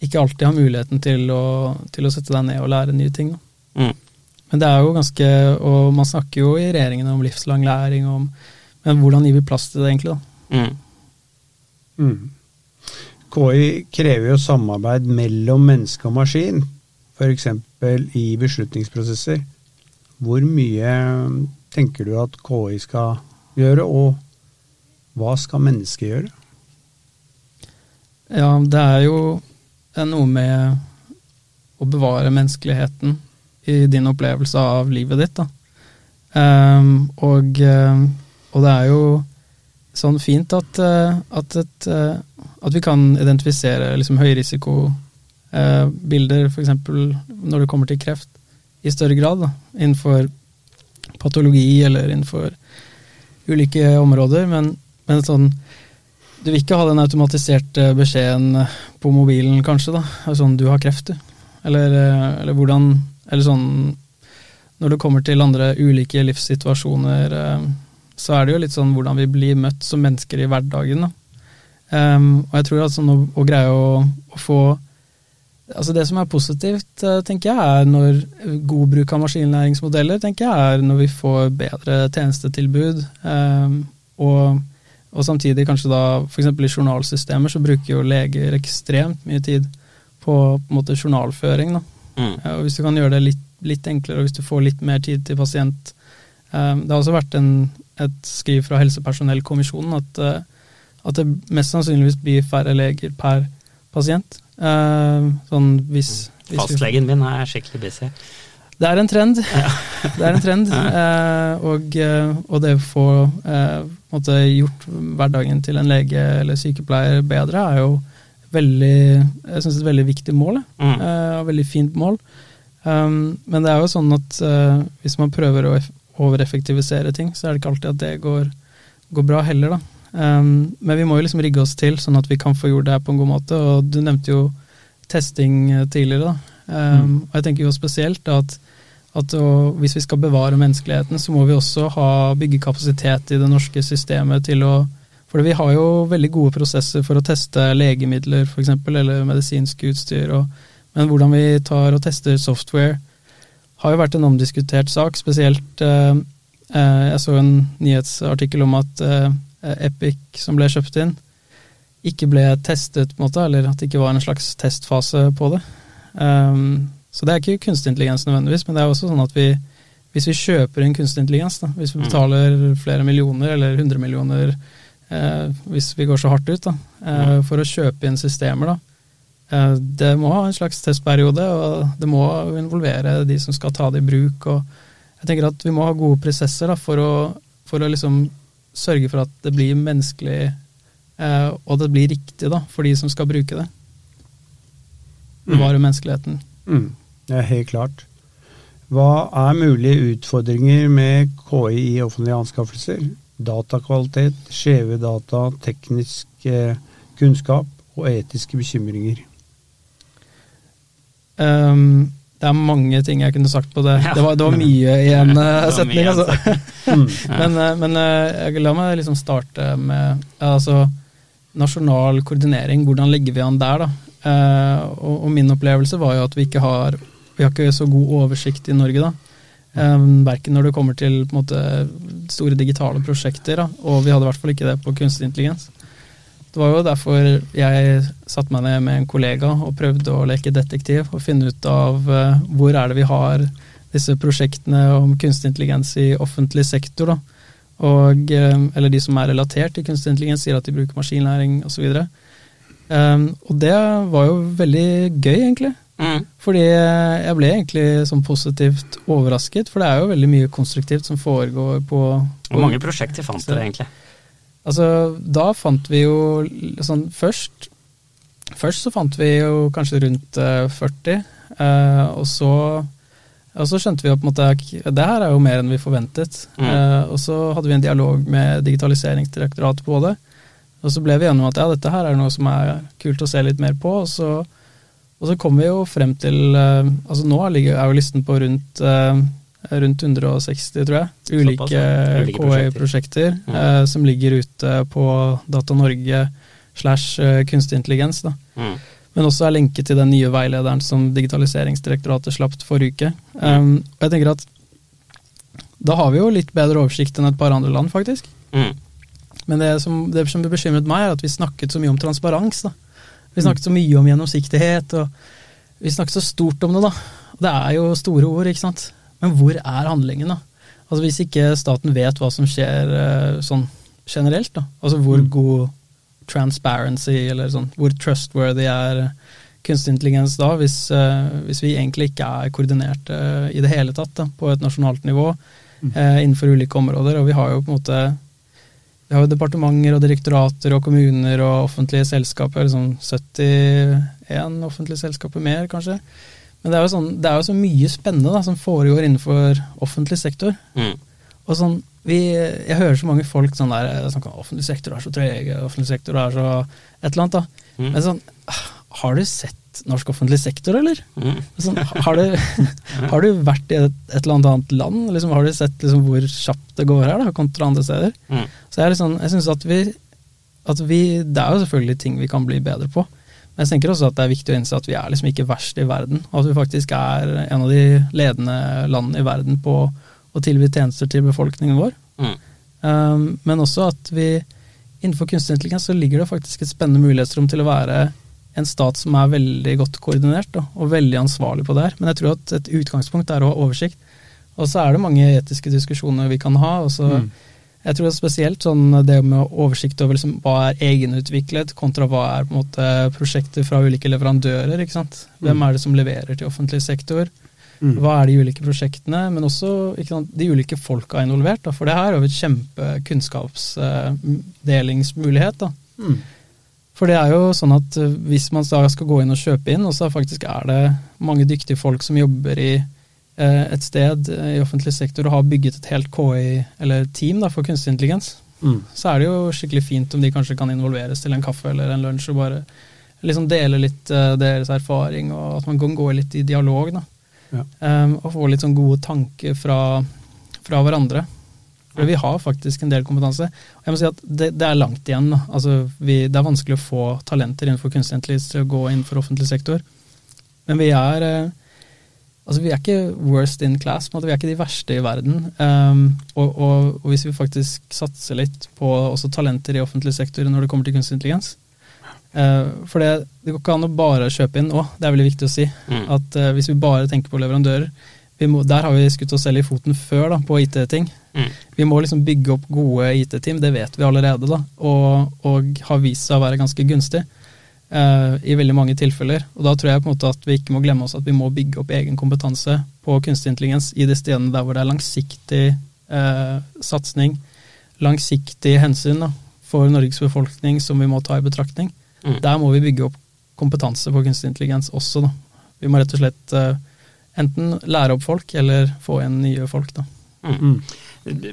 ikke alltid har muligheten til å, til å sette deg ned og lære nye ting. Mm. Men det er jo ganske Og man snakker jo i regjeringen om livslang læring, om, men hvordan gir vi plass til det egentlig, da? Mm. Mm. KI krever jo samarbeid mellom menneske og maskin, f.eks. i beslutningsprosesser. Hvor mye tenker du at KI skal gjøre, og hva skal mennesket gjøre? Ja, det er jo noe med å bevare menneskeligheten i din opplevelse av livet ditt. Da. Um, og, og, det er jo sånn fint at, eh, at, et, eh, at vi kan identifisere liksom høyrisikobilder, eh, f.eks. når det kommer til kreft, i større grad. Da, innenfor patologi eller innenfor ulike områder. Men, men sånn Du vil ikke ha den automatiserte beskjeden på mobilen, kanskje. da, Sånn 'du har kreft', du. Eller, eller hvordan Eller sånn Når det kommer til andre ulike livssituasjoner så er det jo litt sånn hvordan vi blir møtt som mennesker i hverdagen. Um, og jeg tror at sånn å, å greie å, å, få Altså Det som er positivt, uh, tenker jeg, er når god bruk av maskinlæringsmodeller, tenker jeg, er når vi får bedre tjenestetilbud. Um, og, og, samtidig kanskje da f.eks. i journalsystemer så bruker jo leger ekstremt mye tid på, på en måte journalføring. Mm. Uh, og Hvis du kan gjøre det litt, litt enklere, og hvis du får litt mer tid til pasient um, Det har også vært en et skriv fra helsepersonellkommisjonen at, eh, at, det mest sannsynligvis blir færre leger per pasient. Uh, sånn hvis, hvis Fastlegen min er skikkelig busy. Det er en trend. Ja. *laughs* det er en trend. Uh, og, og, det å få uh, gjort hverdagen til en lege eller sykepleier bedre, er jo veldig, jeg synes et veldig viktig mål. Mm. veldig fint mål. Um, men det er jo sånn at hvis man prøver å overeffektivisere ting, så er det ikke alltid at det går, går bra heller, da. Um, men vi må jo liksom rigge oss til, sånn at vi kan få gjort det her på en god måte. Og du nevnte jo testing eh, tidligere, da. Um, mm. Og jeg tenker jo spesielt at, at og, hvis vi skal bevare menneskeligheten, så må vi også ha bygge kapasitet i det norske systemet til å For vi har jo veldig gode prosesser for å teste legemidler, f.eks., eller medisinsk utstyr. Og, men hvordan vi tar og tester software har jo vært en omdiskutert sak, spesielt eh, eh, Jeg så en nyhetsartikkel om at eh, Epic, som ble kjøpt inn, ikke ble testet, på en måte, eller at det ikke var en slags testfase på det. Um, så det er ikke kunstig intelligens nødvendigvis, men det er også sånn at vi, hvis vi kjøper inn kunstig intelligens, da, hvis vi mm. betaler flere millioner eller hundre millioner eh, hvis vi går så hardt ut da, eh, for å kjøpe inn systemer, da, Eh, det må ha en slags testperiode, og det må involvere de som skal ta det i bruk. og jeg tenker at Vi må ha gode prosesser da, for å, for å liksom sørge for at det blir menneskelig, eh, og det blir riktig da, for de som skal bruke det. Bevare mm. menneskeligheten. Mm. Det er helt klart. Hva er mulige utfordringer med KI i offentlige anskaffelser? Datakvalitet, skjeve data, teknisk eh, kunnskap og etiske bekymringer. Um, det er mange ting jeg kunne sagt på det. Ja. Det, var, det var mye i en uh, setning, altså. *laughs* Mm. men uh, men uh, la meg liksom starte med altså, nasjonal koordinering. Hvordan legger vi an der, da? Og, og min opplevelse var jo at vi ikke har vi har ikke så god oversikt i Norge, da. Um, verken når det kommer til på måte, store digitale prosjekter, da, og vi hadde i hvert fall ikke det på kunstig intelligens. Det var jo derfor jeg satte meg ned med en kollega og prøvde å leke detektiv og finne ut av uh, hvor er det vi har disse prosjektene om kunstig intelligens i offentlig sektor. Da. Og, uh, eller de som er relatert til kunstig intelligens, sier at de bruker maskinlæring osv. Um, og det var jo veldig gøy, egentlig. Mm. Fordi jeg ble egentlig sånn positivt overrasket, for det er jo veldig mye konstruktivt som foregår på, på Hvor mange prosjekter fant dere egentlig? Altså, da fant vi jo sånn først Først så fant vi jo kanskje rundt eh, 40, eh, og så og så skjønte vi jo på en måte at det her er jo mer enn vi forventet. Mm. Eh, og så hadde vi en dialog med Digitaliseringsdirektoratet på det. Og så ble vi enige om at ja, dette her er noe som er kult å se litt mer på. Og så, og så kom vi jo frem til eh, Altså nå er jo listen på rundt, eh, rundt 160, tror jeg. Ulike, Såpass, ulike KI-prosjekter Mm. eh, som ligger ute på Data Norge slash eh, kunstig intelligens. da Mm. men også er lenket til den nye veilederen som Digitaliseringsdirektoratet slapp forrige uke. Um, og jeg tenker at da har vi jo litt bedre oversikt enn et par andre land, faktisk. Mm. Men det som, det som bekymret meg, er at vi snakket så mye om transparens. da. Vi snakket så mye om gjennomsiktighet, og vi snakket så stort om det, da. Det er jo store ord, ikke sant. Men hvor er handlingen, da? Altså Hvis ikke staten vet hva som skjer eh, sånn generelt, da. Altså hvor god transparency, eller sånn, hvor trustworthy er kunstig intelligens da, hvis, eh, hvis vi egentlig ikke er koordinert eh, i det hele tatt da, på et nasjonalt nivå eh, innenfor ulike områder. Og vi har jo på en måte vi har jo departementer og direktorater og kommuner og offentlige selskaper, liksom 71 offentlige selskaper mer, kanskje. Men det er jo, sånn, det er jo så mye spennende da, som foregår innenfor offentlig sektor. Mm. Og sånn, vi, jeg hører så mange folk sånn der, snakke om offentlig sektor er så trege, offentlig sektor er så et eller annet. da. Mm. Men sånn, har du sett norsk offentlig sektor, eller? Mm. Sånn, har, du, *laughs* har du vært i et, et eller annet land? Liksom, har du sett liksom, hvor kjapt det går her, da, kontra andre steder? Mm. Så jeg, liksom, jeg synes at vi, at vi Det er jo selvfølgelig ting vi kan bli bedre på. Men jeg tenker også at det er viktig å innse at vi er liksom ikke verst i verden. Og at vi faktisk er en av de ledende landene i verden på å tilby tjenester til befolkningen vår. Mm. Um, men også at vi innenfor kunstig intelligens så ligger det faktisk et spennende mulighetsrom til å være en stat som er veldig godt koordinert da, og veldig ansvarlig på det her. Men jeg tror at et utgangspunkt er å ha oversikt. Og så er det mange etiske diskusjoner vi kan ha. og så Mm. Jeg tror spesielt sånn det med oversikt over liksom hva er egenutviklet, kontra hva er på en måte prosjekter fra ulike leverandører. ikke sant? Hvem er det som leverer til offentlig sektor? Mm. Hva er de ulike prosjektene? Men også sant, de ulike folka involvert. Da, for det her er jo et kjempekunnskapsdelingsmulighet. da. Mm. For det er jo sånn at hvis man skal gå inn og kjøpe inn, og så faktisk er det mange dyktige folk som jobber i et sted eh, i offentlig sektor og har bygget et helt KI, eller team da, for kunstig intelligens, Mm. så er det jo skikkelig fint om de kanskje kan involveres til en kaffe eller en lunsj og bare liksom dele litt eh, deres erfaring, og at man kan gå litt i dialog. da. Ja. Um, og få litt sånn gode tanker fra, fra hverandre. For vi har faktisk en del kompetanse. Og jeg må si at det, det er langt igjen. Da. Altså, vi, det er vanskelig å få talenter innenfor kunstig intelligens til å gå innenfor offentlig sektor. Men vi er eh, Altså, vi er ikke worst in class, vi er ikke de verste i verden. Um, og, og, og hvis vi faktisk satser litt på også talenter i offentlig sektor når det kommer til kunstig intelligens uh, For det, det går ikke an å bare kjøpe inn òg, det er veldig viktig å si. Mm. At uh, hvis vi bare tenker på leverandører vi må, Der har vi skutt oss selv i foten før da, på IT-ting. Mm. Vi må liksom bygge opp gode IT-team, det vet vi allerede, da, og, og har vist seg å være ganske gunstig eh, i veldig mange tilfeller. Og Da tror jeg på en måte at vi ikke må glemme oss at vi må bygge opp egen kompetanse på kunstig intelligens i de stedene der hvor det er langsiktig eh, satsing, langsiktig hensyn da, for Norges befolkning som vi må ta i betraktning. Mm. Der må vi bygge opp kompetanse på kunstig intelligens også. Da. Vi må rett og slett eh, enten lære opp folk, eller få igjen nye folk. Da. Mm.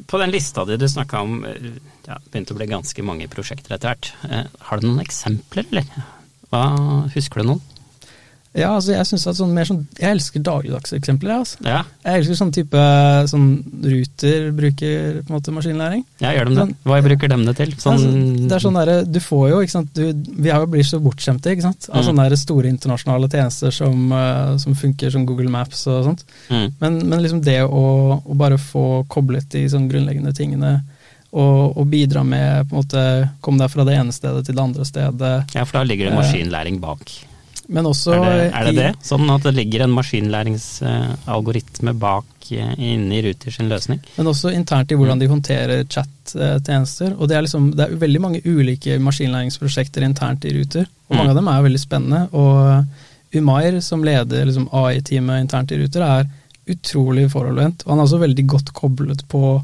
På den lista di du snakka om, ja, begynte å bli ganske mange prosjekter etter hvert. Eh, har du noen eksempler, eller? Hva, husker du noen? Ja, altså jeg synes at sånn mer sånn Jeg elsker dagligdagseksempler, jeg. Altså. Ja, Jeg elsker sånn type sånn Ruter bruker på en måte maskinlæring. ja gjør de det? Sånn- Hva bruker de det til? Sånn, Altså, det er sånn der, Du får jo, ikke sant du, Vi har jo blitt så bortskjemte, ikke sant. Av Mm. sånne der store internasjonale tjenester som, eh, som funker som Google Maps og sånt. mm, Men, men liksom det å, å bare få koblet de sånn grunnleggende tingene og, og bidra med på en måte Komme deg fra det ene stedet til det andre stedet. ja, for da ligger det Eh, maskinlæring bak. Men også Er det, er det i- det? Sånn at det ligger en maskinlæringsalgoritme bak eh, inni Ruter sin løsning? Men også internt i hvordan de håndterer chat-tjenester. Og det er, liksom, det er veldig mange ulike maskinlæringsprosjekter internt i Ruter, og mange Mm. av dem er veldig spennende. Og Umair, som leder liksom AI-teamet internt i Ruter, er utrolig foroverlent. Og han er også veldig godt koblet på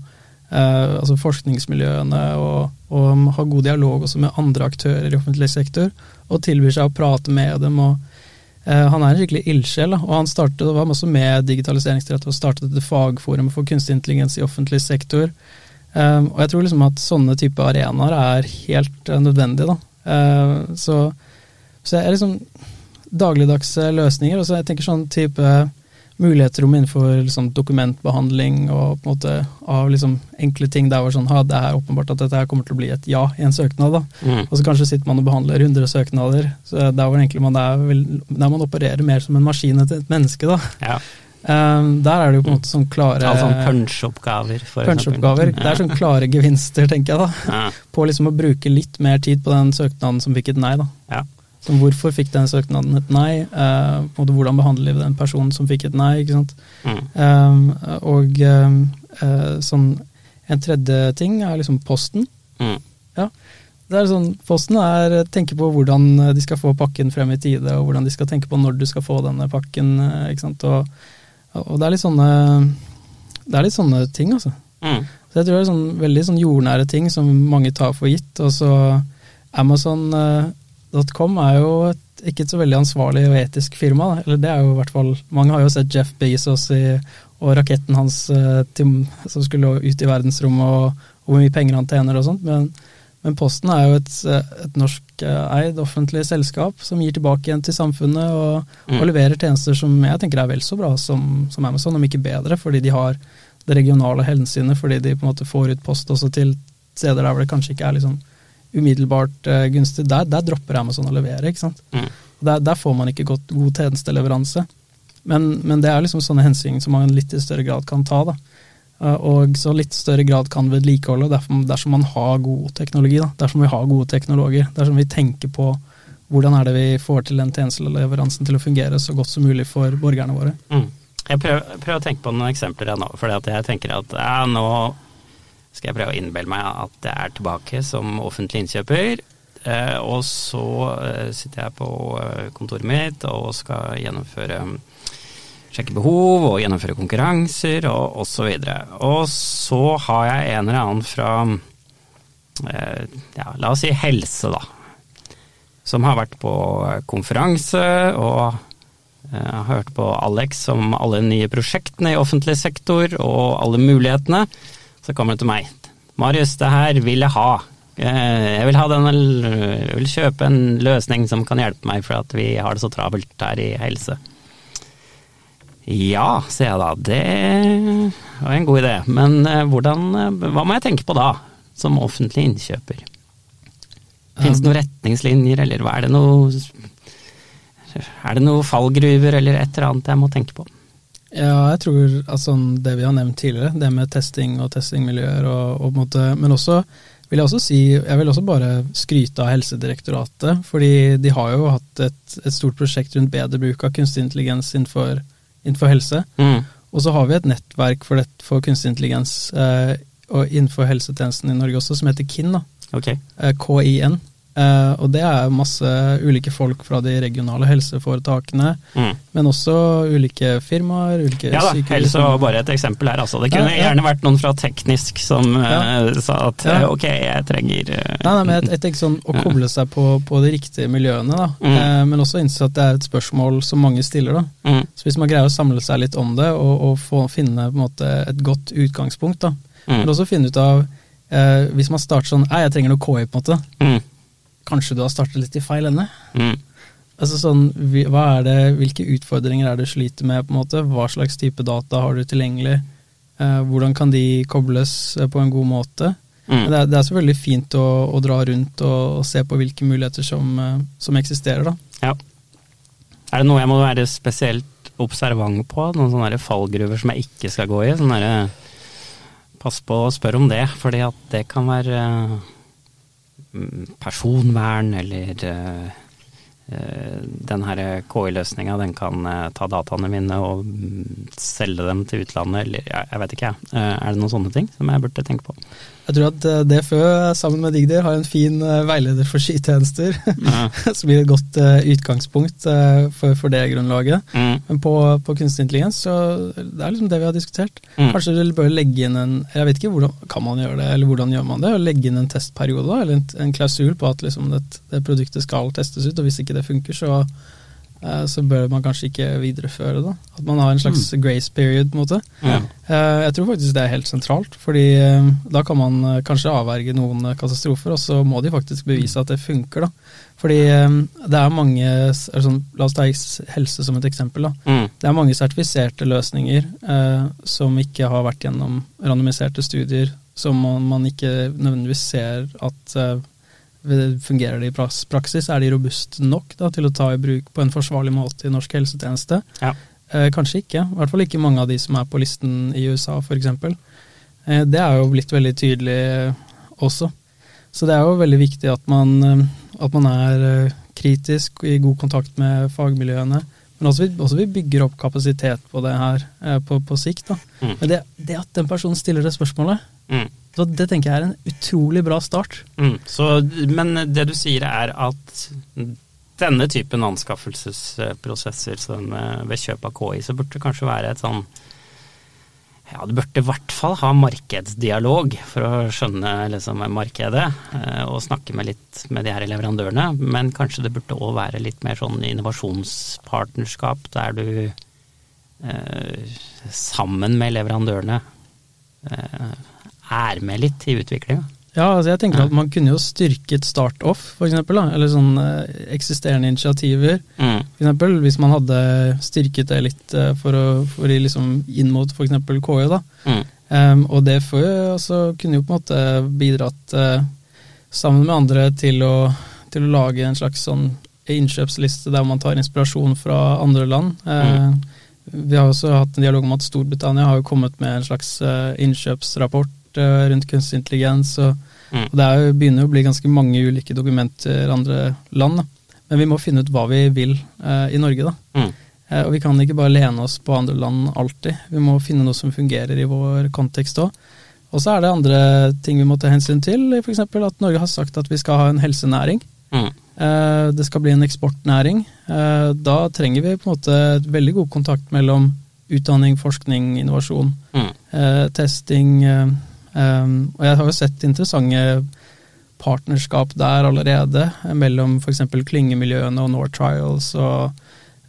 eh, altså forskningsmiljøene, og, og har god dialog også med andre aktører i offentlig sektor, og tilbyr seg å prate med dem. og Eh, han er en skikkelig ildsjel, og han startet, var også med Digitaliseringsdirektoratet og startet et fagforum for kunstig intelligens i offentlig sektor. Eh, og jeg tror liksom at sånne type arenaer er helt uh, nødvendige. Da. Eh, så, så jeg er liksom dagligdagse løsninger. Og så jeg tenker sånn type mulighetsrom innenfor liksom, dokumentbehandling og på en måte av liksom, enkle ting der hvor sånn, ha, det er åpenbart at dette her kommer til å bli et ja i en søknad. Mm. Og så kanskje sitter man og behandler 100 søknader, så der hvor egentlig man er vel, der man opererer mer som en maskin enn et menneske, da. Ja. Um, der er det jo på en måte sånn klare Altså sånn punch-oppgaver, for punch-oppgaver. eksempel. Det er sånn klare gevinster, tenker jeg da. Ja. På liksom å bruke litt mer tid på den søknaden som fikk et nei, da. Ja. Som hvorfor fikk den søknaden et nei, eh, på hvordan behandler vi den personen som fikk et nei, ikke sant. Mm. Um, og um, eh, sånn En tredje ting er liksom posten. Mm. Det er sånn, Posten er, tenke på hvordan de skal få pakken frem i tide, og hvordan de skal tenke på når du skal få denne pakken. eh, ikke sant? Og, og det er litt sånne det er litt sånne ting, altså. Mm. Så jeg tror det er sånn, veldig sånn jordnære ting som mange tar for gitt. Og så Amazon.com er jo et, ikke et så veldig ansvarlig og etisk firma. Da. Eller det er jo i hvert fall Mange har jo sett Jeff Bezos i, og raketten hans eh, til, som skulle ut i verdensrommet, og, og hvor mye penger han tjener og sånt. Men, men Posten er jo et, et norskeid offentlig selskap som gir tilbake igjen til samfunnet og, Mm. og leverer tjenester som jeg tenker er vel så bra som, som Amazon, om ikke bedre, fordi de har det regionale hensynet, fordi de på en måte får ut post også til steder der hvor det kanskje ikke er liksom umiddelbart uh, gunstig. Der, der dropper Amazon å levere, ikke sant. Mm. Der, der får man ikke godt, god tjenesteleveranse. Men, men det er liksom sånne hensyn som man litt i større grad kan ta, da. Uh, Og så litt større grad kan vedlikeholde dersom, dersom man har god teknologi. Da. Dersom vi har gode teknologer. Dersom vi tenker på hvordan er det vi får til den tjenesteleveransen til å fungere så godt som mulig for borgerne våre. Mm. Jeg prøver, prøver å tenke på noen eksempler jeg nå, For jeg tenker at ja, nå skal jeg prøve å innbille meg at jeg er tilbake som offentlig innkjøper. Eh, og så eh, sitter jeg på eh, kontoret mitt og skal gjennomføre Sjekke behov og gjennomføre konkurranser og osv. Og, og så har jeg en eller annen fra eh, ja, la oss si helse, da. Som har vært på konferanse og har hørt på Alex om alle nye prosjektene i offentlig sektor og alle mulighetene. Så kommer det til meg. Marius, det her vil jeg ha. Eh, Jeg vil, ha den, jeg vil kjøpe en løsning som kan hjelpe meg, for at vi har det så travelt her i helse. Ja, sier jeg da. Det var en god idé. Men eh, hvordan, eh, hva må jeg tenke på da, som offentlig innkjøper? Fins det noen retningslinjer, eller er Er det noen fallgruver eller et eller annet jeg må tenke på? Ja, jeg tror altså, det vi har nevnt tidligere, det med testing og testingmiljøer, og, og måte, men også vil jeg også si, jeg vil også bare skryte av Helsedirektoratet, fordi de har jo hatt et, et stort prosjekt rundt bedre bruk av kunstig intelligens innenfor, innenfor helse. Mm. Og så har vi et nettverk for, det, for kunstig intelligens eh, og innenfor helsetjenesten i Norge også, som heter KIN. da, Okay. eh, KIN. Eh, og det er masse ulike folk fra de regionale helseforetakene, Mm. men også ulike firmaer, ulike Ja da, sykehus. helse var bare et eksempel her, altså. Det kunne Ja, ja. gjerne vært noen fra teknisk som eh, sa at eh, ok, jeg trenger uh, Nei, nei, men jeg, jeg tenker sånn Å koble seg på, på de riktige miljøene, da. Mm. Men også innse at det er et spørsmål som mange stiller. da. mm, Så hvis man greier å samle seg litt om det, og, og få, finne på en måte et godt utgangspunkt, da. mm, Men også finne ut av eh, Hvis man starter sånn jeg trenger noe KI, på en måte. mm, Kanskje du har startet litt i feil ende? mm. Altså sånn, hva er det, Hvilke utfordringer er det du sliter med? på en måte? Hva slags type data har du tilgjengelig? Eh, hvordan kan de kobles eh, på en god måte? Mm. Det, er, det, er, selvfølgelig fint å, å dra rundt og, og, se på hvilke muligheter som, eh, som, eksisterer. da. Ja. Er det noe jeg må være spesielt observant på? Noen sånne fallgruver som jeg ikke skal gå i? Sånne der, pass på å spørre om det, fordi at det kan være personvern eller Eh, den her KI-løsninga den kan eh, ta dataene mine og mm, selge dem til utlandet, eller jeg vet ikke jeg. Eh, er det noen sånne ting som jeg burde tenke på? Jeg tror at DFØ sammen med Digder har en fin veileder for skytjenester, ja. *laughs* som blir et godt utgangspunkt for, for det grunnlaget. Mm. Men på, på kunstig intelligens, så det er liksom det vi har diskutert. Mm. Kanskje du bør legge inn en Jeg vet ikke hvordan kan man gjøre det, eller hvordan gjør man det? Legge inn en testperiode, eller en, en klausul på at liksom det, det produktet skal testes ut, og hvis ikke det funker, så, så bør man kanskje ikke videreføre det. At man har en slags mm. grace period, på en måte. Ja. Uh, jeg tror faktisk det er helt sentralt, fordi uh, da kan man kanskje avverge noen katastrofer, og så må de faktisk bevise at det funker, da. Fordi det er mange sånn, La oss ta helse som et eksempel. da. Mm. Det er mange sertifiserte løsninger som ikke har vært gjennom randomiserte studier, som man, man ikke nødvendigvis ser at fungerer de i praksis? Er de robuste nok da, til å ta i bruk på en forsvarlig måte i norsk helsetjeneste? Ja. Eh, kanskje ikke. I hvert fall ikke mange av de som er på listen i USA, f.eks. Eh, det er jo blitt veldig tydelig eh, også. Så det er jo veldig viktig at man, eh, at man er eh, kritisk i god kontakt med fagmiljøene. Men også vi, også vi bygger opp kapasitet på det her eh, på, på, sikt. Da. Mm. Men det, det, at den personen stiller det spørsmålet, mm. Så det tenker jeg er en utrolig bra start. Mm, så, men det du sier er at denne typen anskaffelsesprosesser som ved kjøp av KI, så burde det kanskje være et sånn ja, du burde i hvert fall ha markedsdialog for å skjønne liksom, markedet, eh, og snakke med litt med de her leverandørene. Men kanskje det burde òg være litt mer sånn innovasjonspartnerskap, der du eh, sammen med leverandørene eh, er med litt i utviklinga. Ja, altså jeg tenker at man kunne jo styrket StartOff, f.eks. Eller sånne eh, eksisterende initiativer. Mm. For eksempel, hvis man hadde styrket det litt eh, for å, for liksom inn mot f.eks. KI. da. Mm. Um, og det får jo, altså, kunne jo på en måte bidratt uh, sammen med andre til å, til å, lage en slags sånn innkjøpsliste der man tar inspirasjon fra andre land. Uh, mm. Vi har også hatt en dialog om at Storbritannia har jo kommet med en slags innkjøpsrapport rundt kunstig intelligens. Og, mm. og det er, begynner å bli ganske mange ulike dokumenter i andre land. Da. Men vi må finne ut hva vi vil eh, i Norge. da. Mm. Eh, og vi kan ikke bare lene oss på andre land alltid. Vi må finne noe som fungerer i vår kontekst òg. Og så er det andre ting vi må ta hensyn til, f.eks. at Norge har sagt at vi skal ha en helsenæring. Mm. Eh, det skal bli en eksportnæring. Eh, da trenger vi på en måte veldig god kontakt mellom utdanning, forskning, innovasjon, mm. Eh, testing, Um, og jeg har jo sett interessante partnerskap der allerede, mellom f.eks. klyngemiljøene og North Trials. og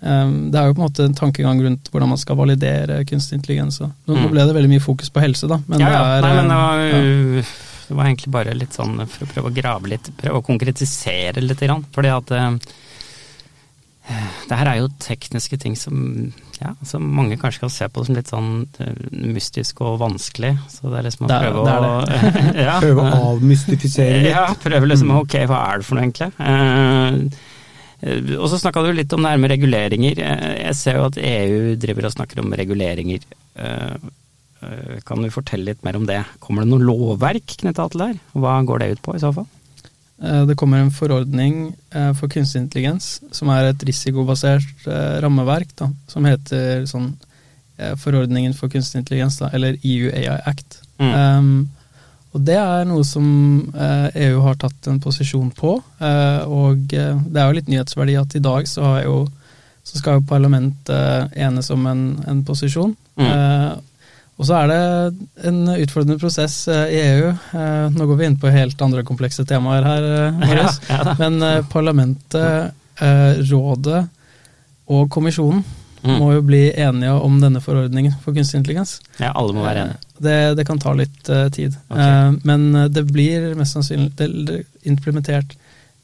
um, Det er jo på en måte en tankegang rundt hvordan man skal validere kunstig intelligens. Nå, mm. ble det veldig mye fokus på helse, da. Men ja, ja. Det, er, Nei, men det, var, ja. det var egentlig bare litt sånn for å prøve å grave litt, prøve å konkretisere litt. Fordi at det her er jo tekniske ting som, ja, som mange kanskje kan se på som litt sånn uh, mystisk og vanskelig. Så det er liksom å det, prøve det å *laughs* *laughs* ja, Prøve å avmystifisere litt. Ja, prøve liksom ok, hva er det for noe egentlig? Uh, og så snakka du litt om det her med reguleringer. Jeg ser jo at EU driver og snakker om reguleringer. Kan du fortelle litt mer om det? Kommer det noe lovverk knytta til det her? Hva går det ut på i så fall? Eh, det kommer en forordning eh, for kunstig intelligens, som er et risikobasert eh, rammeverk, da, som heter sånn Forordningen for kunstig intelligens, da, eller EU AI Act. Mm. Um, og det er noe som EU har tatt en posisjon på, og det er jo litt nyhetsverdi at i dag så, jo, så skal jo parlamentet enes om en, en posisjon. Mm. Og så er det en utfordrende prosess eh, i EU. Eh, nå går vi inn på helt andre komplekse temaer her, eh, *laughs* Marius. Ja, ja Men parlamentet, rådet og kommisjonen mm. må jo bli enige om denne forordningen for kunstig intelligens. Ja, alle må være enige. Det, det kan ta litt tid. Okay. Men det blir mest sannsynlig implementert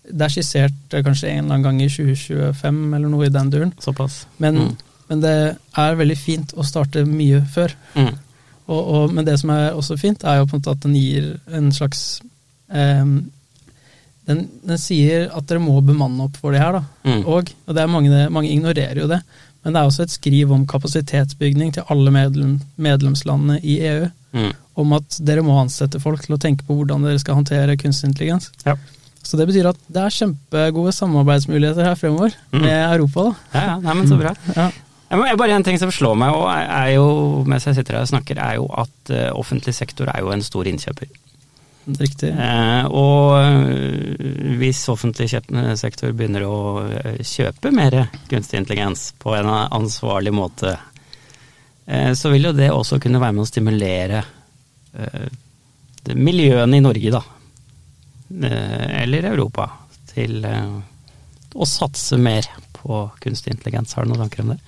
det er skissert kanskje en eller annen gang i 2025 eller noe i den duren. Såpass. Men, Mm. men det er veldig fint å starte mye før. Mm. Og, og, men det som er også fint, er jo på en måte at den gir en slags eh, den, den sier at dere må bemanne opp for det her, da. Mm. Og, og det er mange, mange ignorerer jo det, men det er også et skriv om kapasitetsbygning til alle medlem, medlemslandene i EU. Mm. Om at dere må ansette folk til å tenke på hvordan dere skal håndtere kunstig intelligens. Ja. Så det betyr at det er kjempegode samarbeidsmuligheter her fremover Mm. med Europa, da. Ja, ja, nei, men så bra. Ja. Jeg bare En ting som slår meg, og er, jo, mens jeg sitter her og snakker, er jo at eh, offentlig sektor er jo en stor innkjøper. Riktig. Eh, og øh, hvis offentlig sektor begynner å kjøpe mer kunstig intelligens på en ansvarlig måte, eh, så vil jo det også kunne være med å stimulere eh, miljøene i Norge, da. Eh, eller Europa, til eh, å satse mer på kunstig intelligens. Har du noen tanker om det?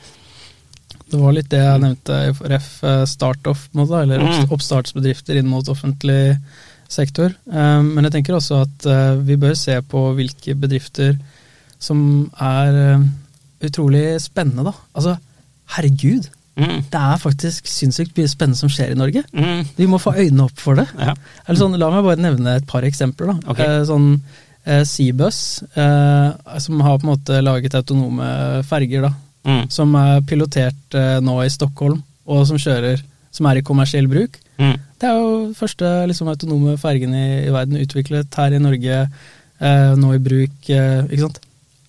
Det var litt det jeg nevnte i ref eh, startoff, eller Mm. oppstartsbedrifter inn mot offentlig sektor. Eh, Men jeg tenker også at eh, vi bør se på hvilke bedrifter som er utrolig spennende, da. Altså, herregud, Mm. det er faktisk sinnssykt mye spennende som skjer i Norge. Mm. Vi må få øynene opp for det. Ja. Eller sånn, la meg bare nevne et par eksempler. da. Okay. Eh, sånn Seabus, eh, som har på en måte laget autonome ferger, da. Mm. Som er pilotert uh, nå i Stockholm, og som kjører Som er i kommersiell bruk. Mm. Det er jo første liksom, autonome fergen i, i verden utviklet her i Norge, uh, nå i bruk. Uh, ikke sant?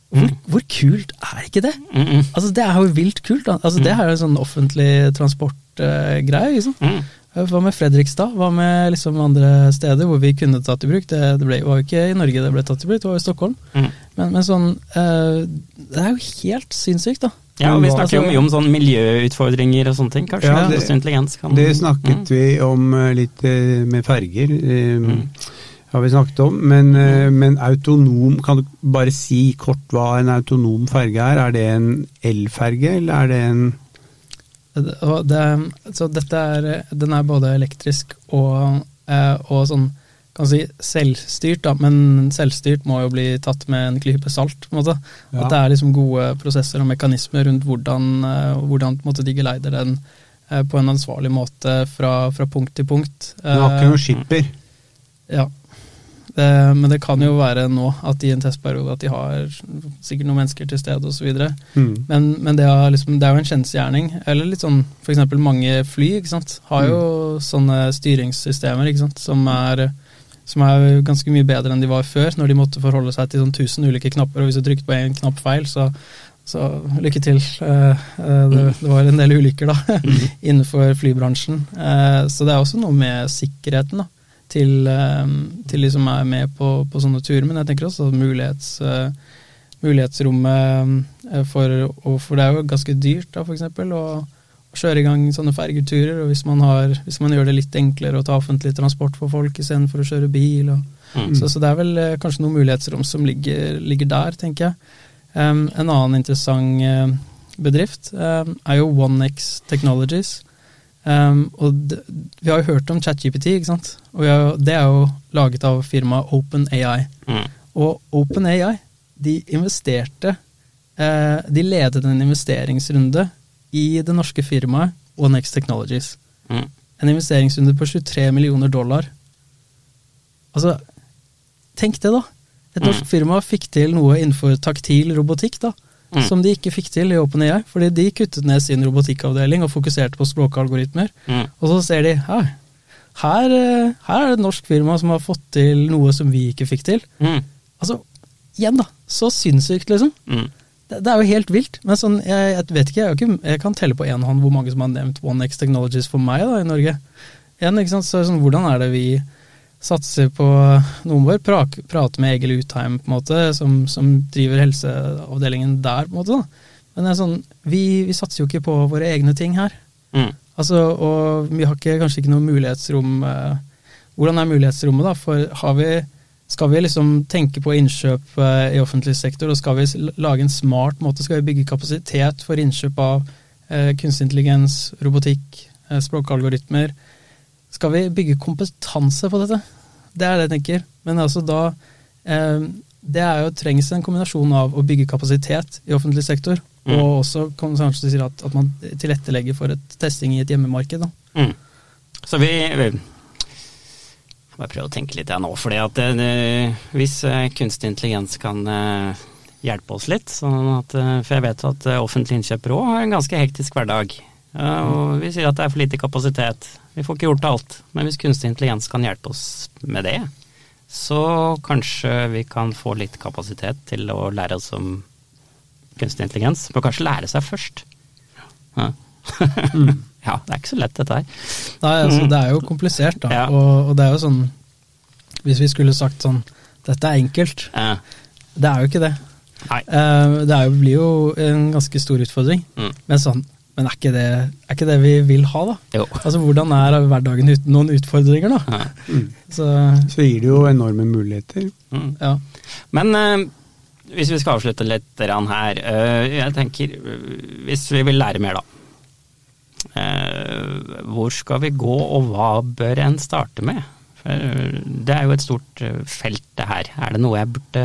Hvor, Mm. hvor kult er ikke det? Mm. Altså, det er jo vilt kult. Altså, Det er jo en sånn offentlig transportgreie. Mm. Hva med Fredrikstad? Hva med liksom andre steder hvor vi kunne tatt i bruk? Det, det ble, var jo ikke i Norge det ble tatt i bruk, det var i Stockholm. Mm. Men, men sånn eh, Det er jo helt sinnssykt, da. Ja, og vi Altså, snakker jo mye om sånn miljøutfordringer og sånne ting. Kanskje Ja, det- intelligens kan Det snakket vi om eh, litt eh, med ferger. eh, Mm. Har vi snakket om, men, eh, men autonom Kan du bare si kort hva en autonom ferge er? Er det en elferge, eller er det en Det- det, så dette er Den er både elektrisk og, eh, og sånn kan si selvstyrt, da, men selvstyrt må jo bli tatt med en klype salt. på en måte. Ja. At det er liksom gode prosesser og mekanismer rundt hvordan, eh, hvordan måte, de geleider den eh, på en ansvarlig måte fra, fra punkt til punkt. Du har ikke noen skipper? Ja. Det, men det kan jo være nå at i en testperiode at de har sikkert noen mennesker til stede osv. Mm. Men, men det, er liksom, det er jo en kjensgjerning. Eller litt sånn f.eks. mange fly ikke sant? har jo sånne styringssystemer ikke sant? Som, er, som er ganske mye bedre enn de var før, når de måtte forholde seg til sånn 1000 ulike knapper, og hvis du trykket på én knapp feil, så, så lykke til. Eh, eh, det, det var en del ulykker da, *laughs* innenfor flybransjen. Eh, så det er også noe med sikkerheten da, til, til de som er med på, på sånne turer. Men jeg tenker også mulighets, mulighetsrommet for For det er jo ganske dyrt, da, for eksempel, å kjøre i gang sånne fergeturer. Og hvis man, har, hvis man gjør det litt enklere å ta offentlig transport for folk istedenfor å kjøre bil. Og, Mm. så, så det er vel eh, kanskje noen mulighetsrom som ligger, ligger der, tenker jeg. Um, en annen interessant eh, bedrift um, er jo OneX Technologies. Um, og det, vi har jo hørt om ChatGPT, ikke sant? Og har, det er jo laget av firmaet OpenAI. Mm. Og OpenAI, de investerte eh, De ledet en investeringsrunde i det norske firmaet OneX Technologies. Mm. En investeringsrunde på 23 millioner dollar. Altså, tenk det, da. Et norsk Mm. firma fikk til noe innenfor taktil robotikk, da. Mm. Som de ikke fikk til i OpenAI, fordi de kuttet ned sin robotikkavdeling og fokuserte på språkalgoritmer. Mm. Og så ser de her, her, eh, her er det et norsk firma som har fått til noe som vi ikke fikk til. Mm. Altså, igjen da, så sinnssykt liksom. Mm. Det, det er jo helt vilt. Men sånn, jeg, jeg vet ikke, jeg, ikke, jeg kan telle på én hånd hvor mange som har nevnt OneX Technologies for meg da, i Norge. En, ikke sant? Så sånn, hvordan er det vi satser på noen vår? Pra, prate med Egil Utheim, på en måte, som, som driver helseavdelingen der, på en måte. da. Men det er sånn, vi, vi satser jo ikke på våre egne ting her. Mm. Altså, og vi har ikke, kanskje ikke noe mulighetsrom eh, Hvordan er mulighetsrommet, da? For har vi, skal vi liksom tenke på innkjøp eh, i offentlig sektor, og skal vi lage en smart måte? Skal vi bygge kapasitet for innkjøp av eh, kunstig intelligens, robotikk, eh, språkalgoritmer? Skal vi bygge kompetanse på dette? Det er det jeg tenker. Men altså da det er jo trengs en kombinasjon av å bygge kapasitet i offentlig sektor, Mm. og også kanskje at, at man tilrettelegger for et testing i et hjemmemarked. Da. Mm. Så vi, bare prøve å tenke litt jeg nå, fordi at hvis eh, kunstig intelligens kan eh, hjelpe oss litt, sånn at, eh, for jeg vet at eh, offentlige innkjøpere òg har en ganske hektisk hverdag. Og vi sier at det er for lite kapasitet. Vi får ikke gjort alt. Men hvis kunstig intelligens kan hjelpe oss med det, så kanskje vi kan få litt kapasitet til å lære oss om kunstig intelligens. Bør kanskje lære seg først. Ja. *laughs* ja, det er ikke så lett dette her. Nei, altså, Mm. det er jo komplisert, da. Ja. Og, og det er jo sånn Hvis vi skulle sagt sånn Dette er enkelt. Ja. Det er jo ikke det. nei. Eh, Det er jo, blir jo en ganske stor utfordring. Mm. Men sånn men er ikke, det, er ikke det vi vil ha, da? Jo. Altså, Hvordan er hverdagen uten noen utfordringer, da? Ja. Mm. Så, Så gir det jo enorme muligheter. Mm. ja. Men eh, hvis vi skal avslutte litt her. eh, jeg tenker, eh, hvis vi vil lære mer, da. Eh, hvor skal vi gå, og hva bør en starte med? For eh, det er jo et stort eh, felt, det her. Er det noe jeg burde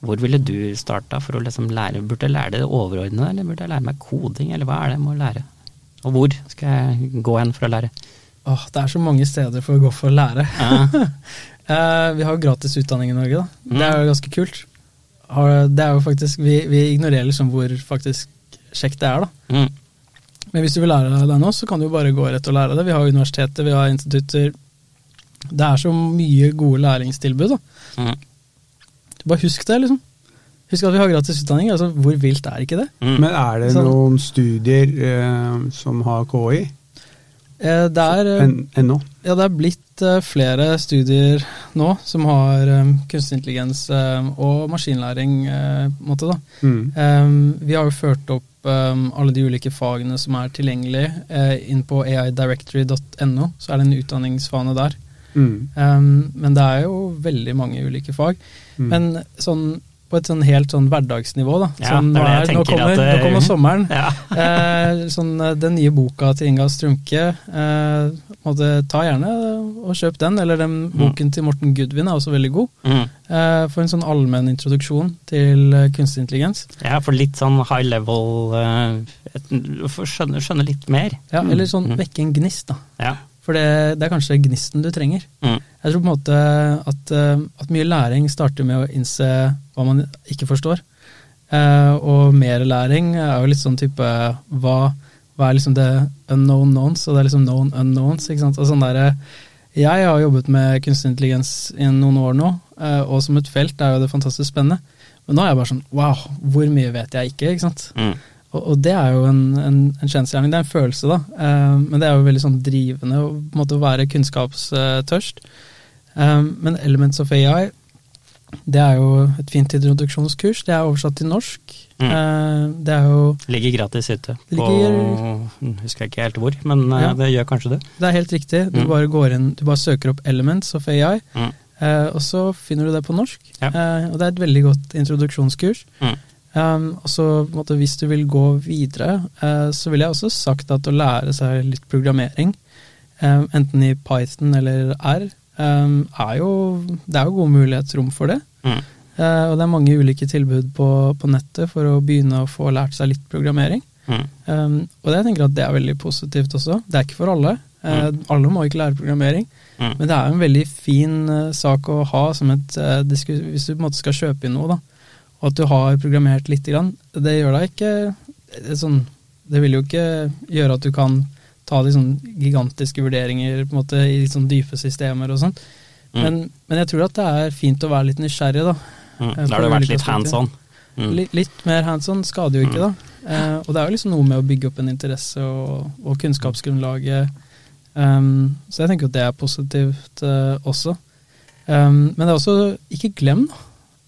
Hvor ville du starta for å liksom lære Burde jeg lære det overordnede, eller burde jeg lære meg koding, eller hva er det jeg må lære? Og hvor skal jeg gå hen for å lære? Åh, det er så mange steder for å gå for å lære. Ja. *laughs* Eh, vi har jo gratis utdanning i Norge, da. Det er Mm. jo ganske kult. Det er jo faktisk, vi, vi ignorerer liksom hvor faktisk kjekt det er, da. Mm. Men hvis du vil lære deg det nå, så kan du jo bare gå rett og lære det. Vi har universiteter, vi har institutter. Det er så mye gode læringstilbud, da. Mm. Bare husk det, liksom. Husk at vi har gratis utdanning. altså Hvor vilt er ikke det? Mm. Men er det noen studier eh, som har KI Eh, det, er, eh, en, ennå? ja, det er blitt eh, flere studier nå som har eh, kunstig intelligens eh, og maskinlæring, på en måte, da. Mm. Um, vi har jo ført opp um, alle de ulike fagene som er tilgjengelige inn på aidirectory.no, så er det en utdanningsfane der. Mm. Um, men det er jo veldig mange ulike fag. Mm. Men sånn på et sånn helt sånn hverdagsnivå, da. Ja, sånn, det nå, det er, nå, kommer, det- nå kommer sommeren. *laughs* Ja. eh, sånn, den nye boka til Inga Strumke eh, måtte, ta gjerne og kjøp den. Eller den boken til Morten Gudvin er også veldig god. Mm. Eh, for en sånn allmenn introduksjon til eh, kunstig intelligens. Ja, for litt sånn high level eh, skjønne, skjønne litt mer. Ja, Eller sånn Mm. vekke en gnist, da. Ja. For det, det er kanskje gnisten du trenger. Mm. Jeg tror på en måte at, eh, at mye læring starter med å innse hva man ikke forstår. Eh, og mer læring er jo litt sånn type hva, hva er liksom det unknown knowns, og det er liksom known unknowns. ikke sant? Og sånn der, jeg har jobbet med kunstig intelligens i noen år nå, eh, og som et felt er jo det fantastisk spennende. Men nå er jeg bare sånn wow, hvor mye vet jeg ikke? ikke sant? Mm. Og, og det er jo en, en, en kjensgjerning, det er en følelse, da. Eh, men det er jo veldig sånn drivende å på en måte være kunnskapstørst. Eh, men Elements of AI, det er jo et fint introduksjonskurs. Det er oversatt til norsk. Mm. Eh, det er jo Ligger gratis ute. På, ligger- husker jeg ikke helt hvor, men eh, Ja. det gjør kanskje det. Det er helt riktig. Du Mm. bare går inn, du bare søker opp Elements of AI, Mm. eh, og så finner du det på norsk. Ja. Og det er et veldig godt introduksjonskurs. Mm. Um, og så måtte, Hvis du vil gå videre, så ville jeg også sagt at å lære seg litt programmering, enten i Python eller R, er jo, det er jo gode mulighetsrom for det. Mm. Eh, og det er mange ulike tilbud på, på nettet for å begynne å få lært seg litt programmering. Mm. Um, og jeg tenker at det er veldig positivt også. Det er ikke for alle. Eh, alle må ikke lære programmering. Mm. Men det er en veldig fin eh, sak å ha som et Hvis du på en måte skal kjøpe inn noe, da, og at du har programmert lite grann, det gjør deg ikke det, sånn, det vil jo ikke gjøre at du kan ta de sånn gigantiske vurderinger på en måte i sånn dype systemer og sånn. Mm. Men, men jeg tror at det er fint å være litt nysgjerrig, da. Mm. Eh, Da har du vært litt hands on. Mm. Litt, litt mer hands on skader jo ikke, da. Eh, og det er jo liksom noe med å bygge opp en interesse og, og kunnskapsgrunnlaget. Um, så jeg tenker at det er positivt uh, også. Um, men det er også, ikke glem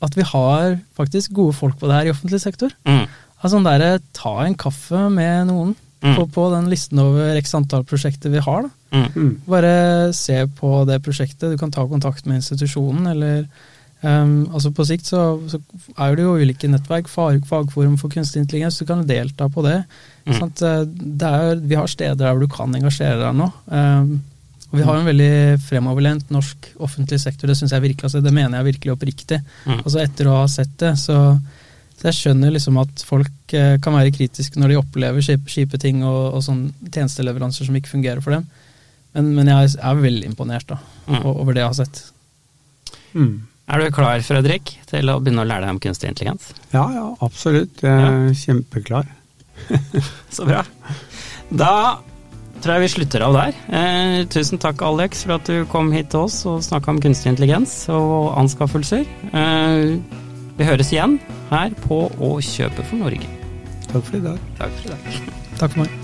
at vi har faktisk gode folk på det her i offentlig sektor. Mm. Altså der, ta en kaffe med noen Mm. på, på den listen over x antall prosjekter vi har. da. Mm. Mm. Bare se på det prosjektet, du kan ta kontakt med institusjonen, eller um, altså På sikt så, så er det jo ulike nettverk, fag, fagforum for kunstig intelligens, du kan delta på det. Mm. Sant? Eh, Det er, vi har steder der hvor du kan engasjere deg nå. Um, Og vi har en veldig fremoverlent norsk offentlig sektor, det synes jeg virkelig, altså det mener jeg virkelig oppriktig. Mm. Altså etter å ha sett det, så, så jeg skjønner liksom at folk eh, kan være kritiske når de opplever kjipe, ting og, og sånn tjenesteleveranser som ikke fungerer for dem. Men, men jeg er veldig imponert da, Mm. over det jeg har sett. Mm. Er du klar, Fredrik, til å begynne å lære deg om kunstig intelligens? Ja, ja, absolutt. Jeg er kjempeklar. *laughs* Så bra. Da tror jeg vi slutter av der. Eh, tusen takk, Alex, for at du kom hit til oss og snakka om kunstig intelligens og anskaffelser. Eh, vi høres igjen her på Å kjøpe for Norge. Takk for i dag. Takk for i dag. Takk for meg.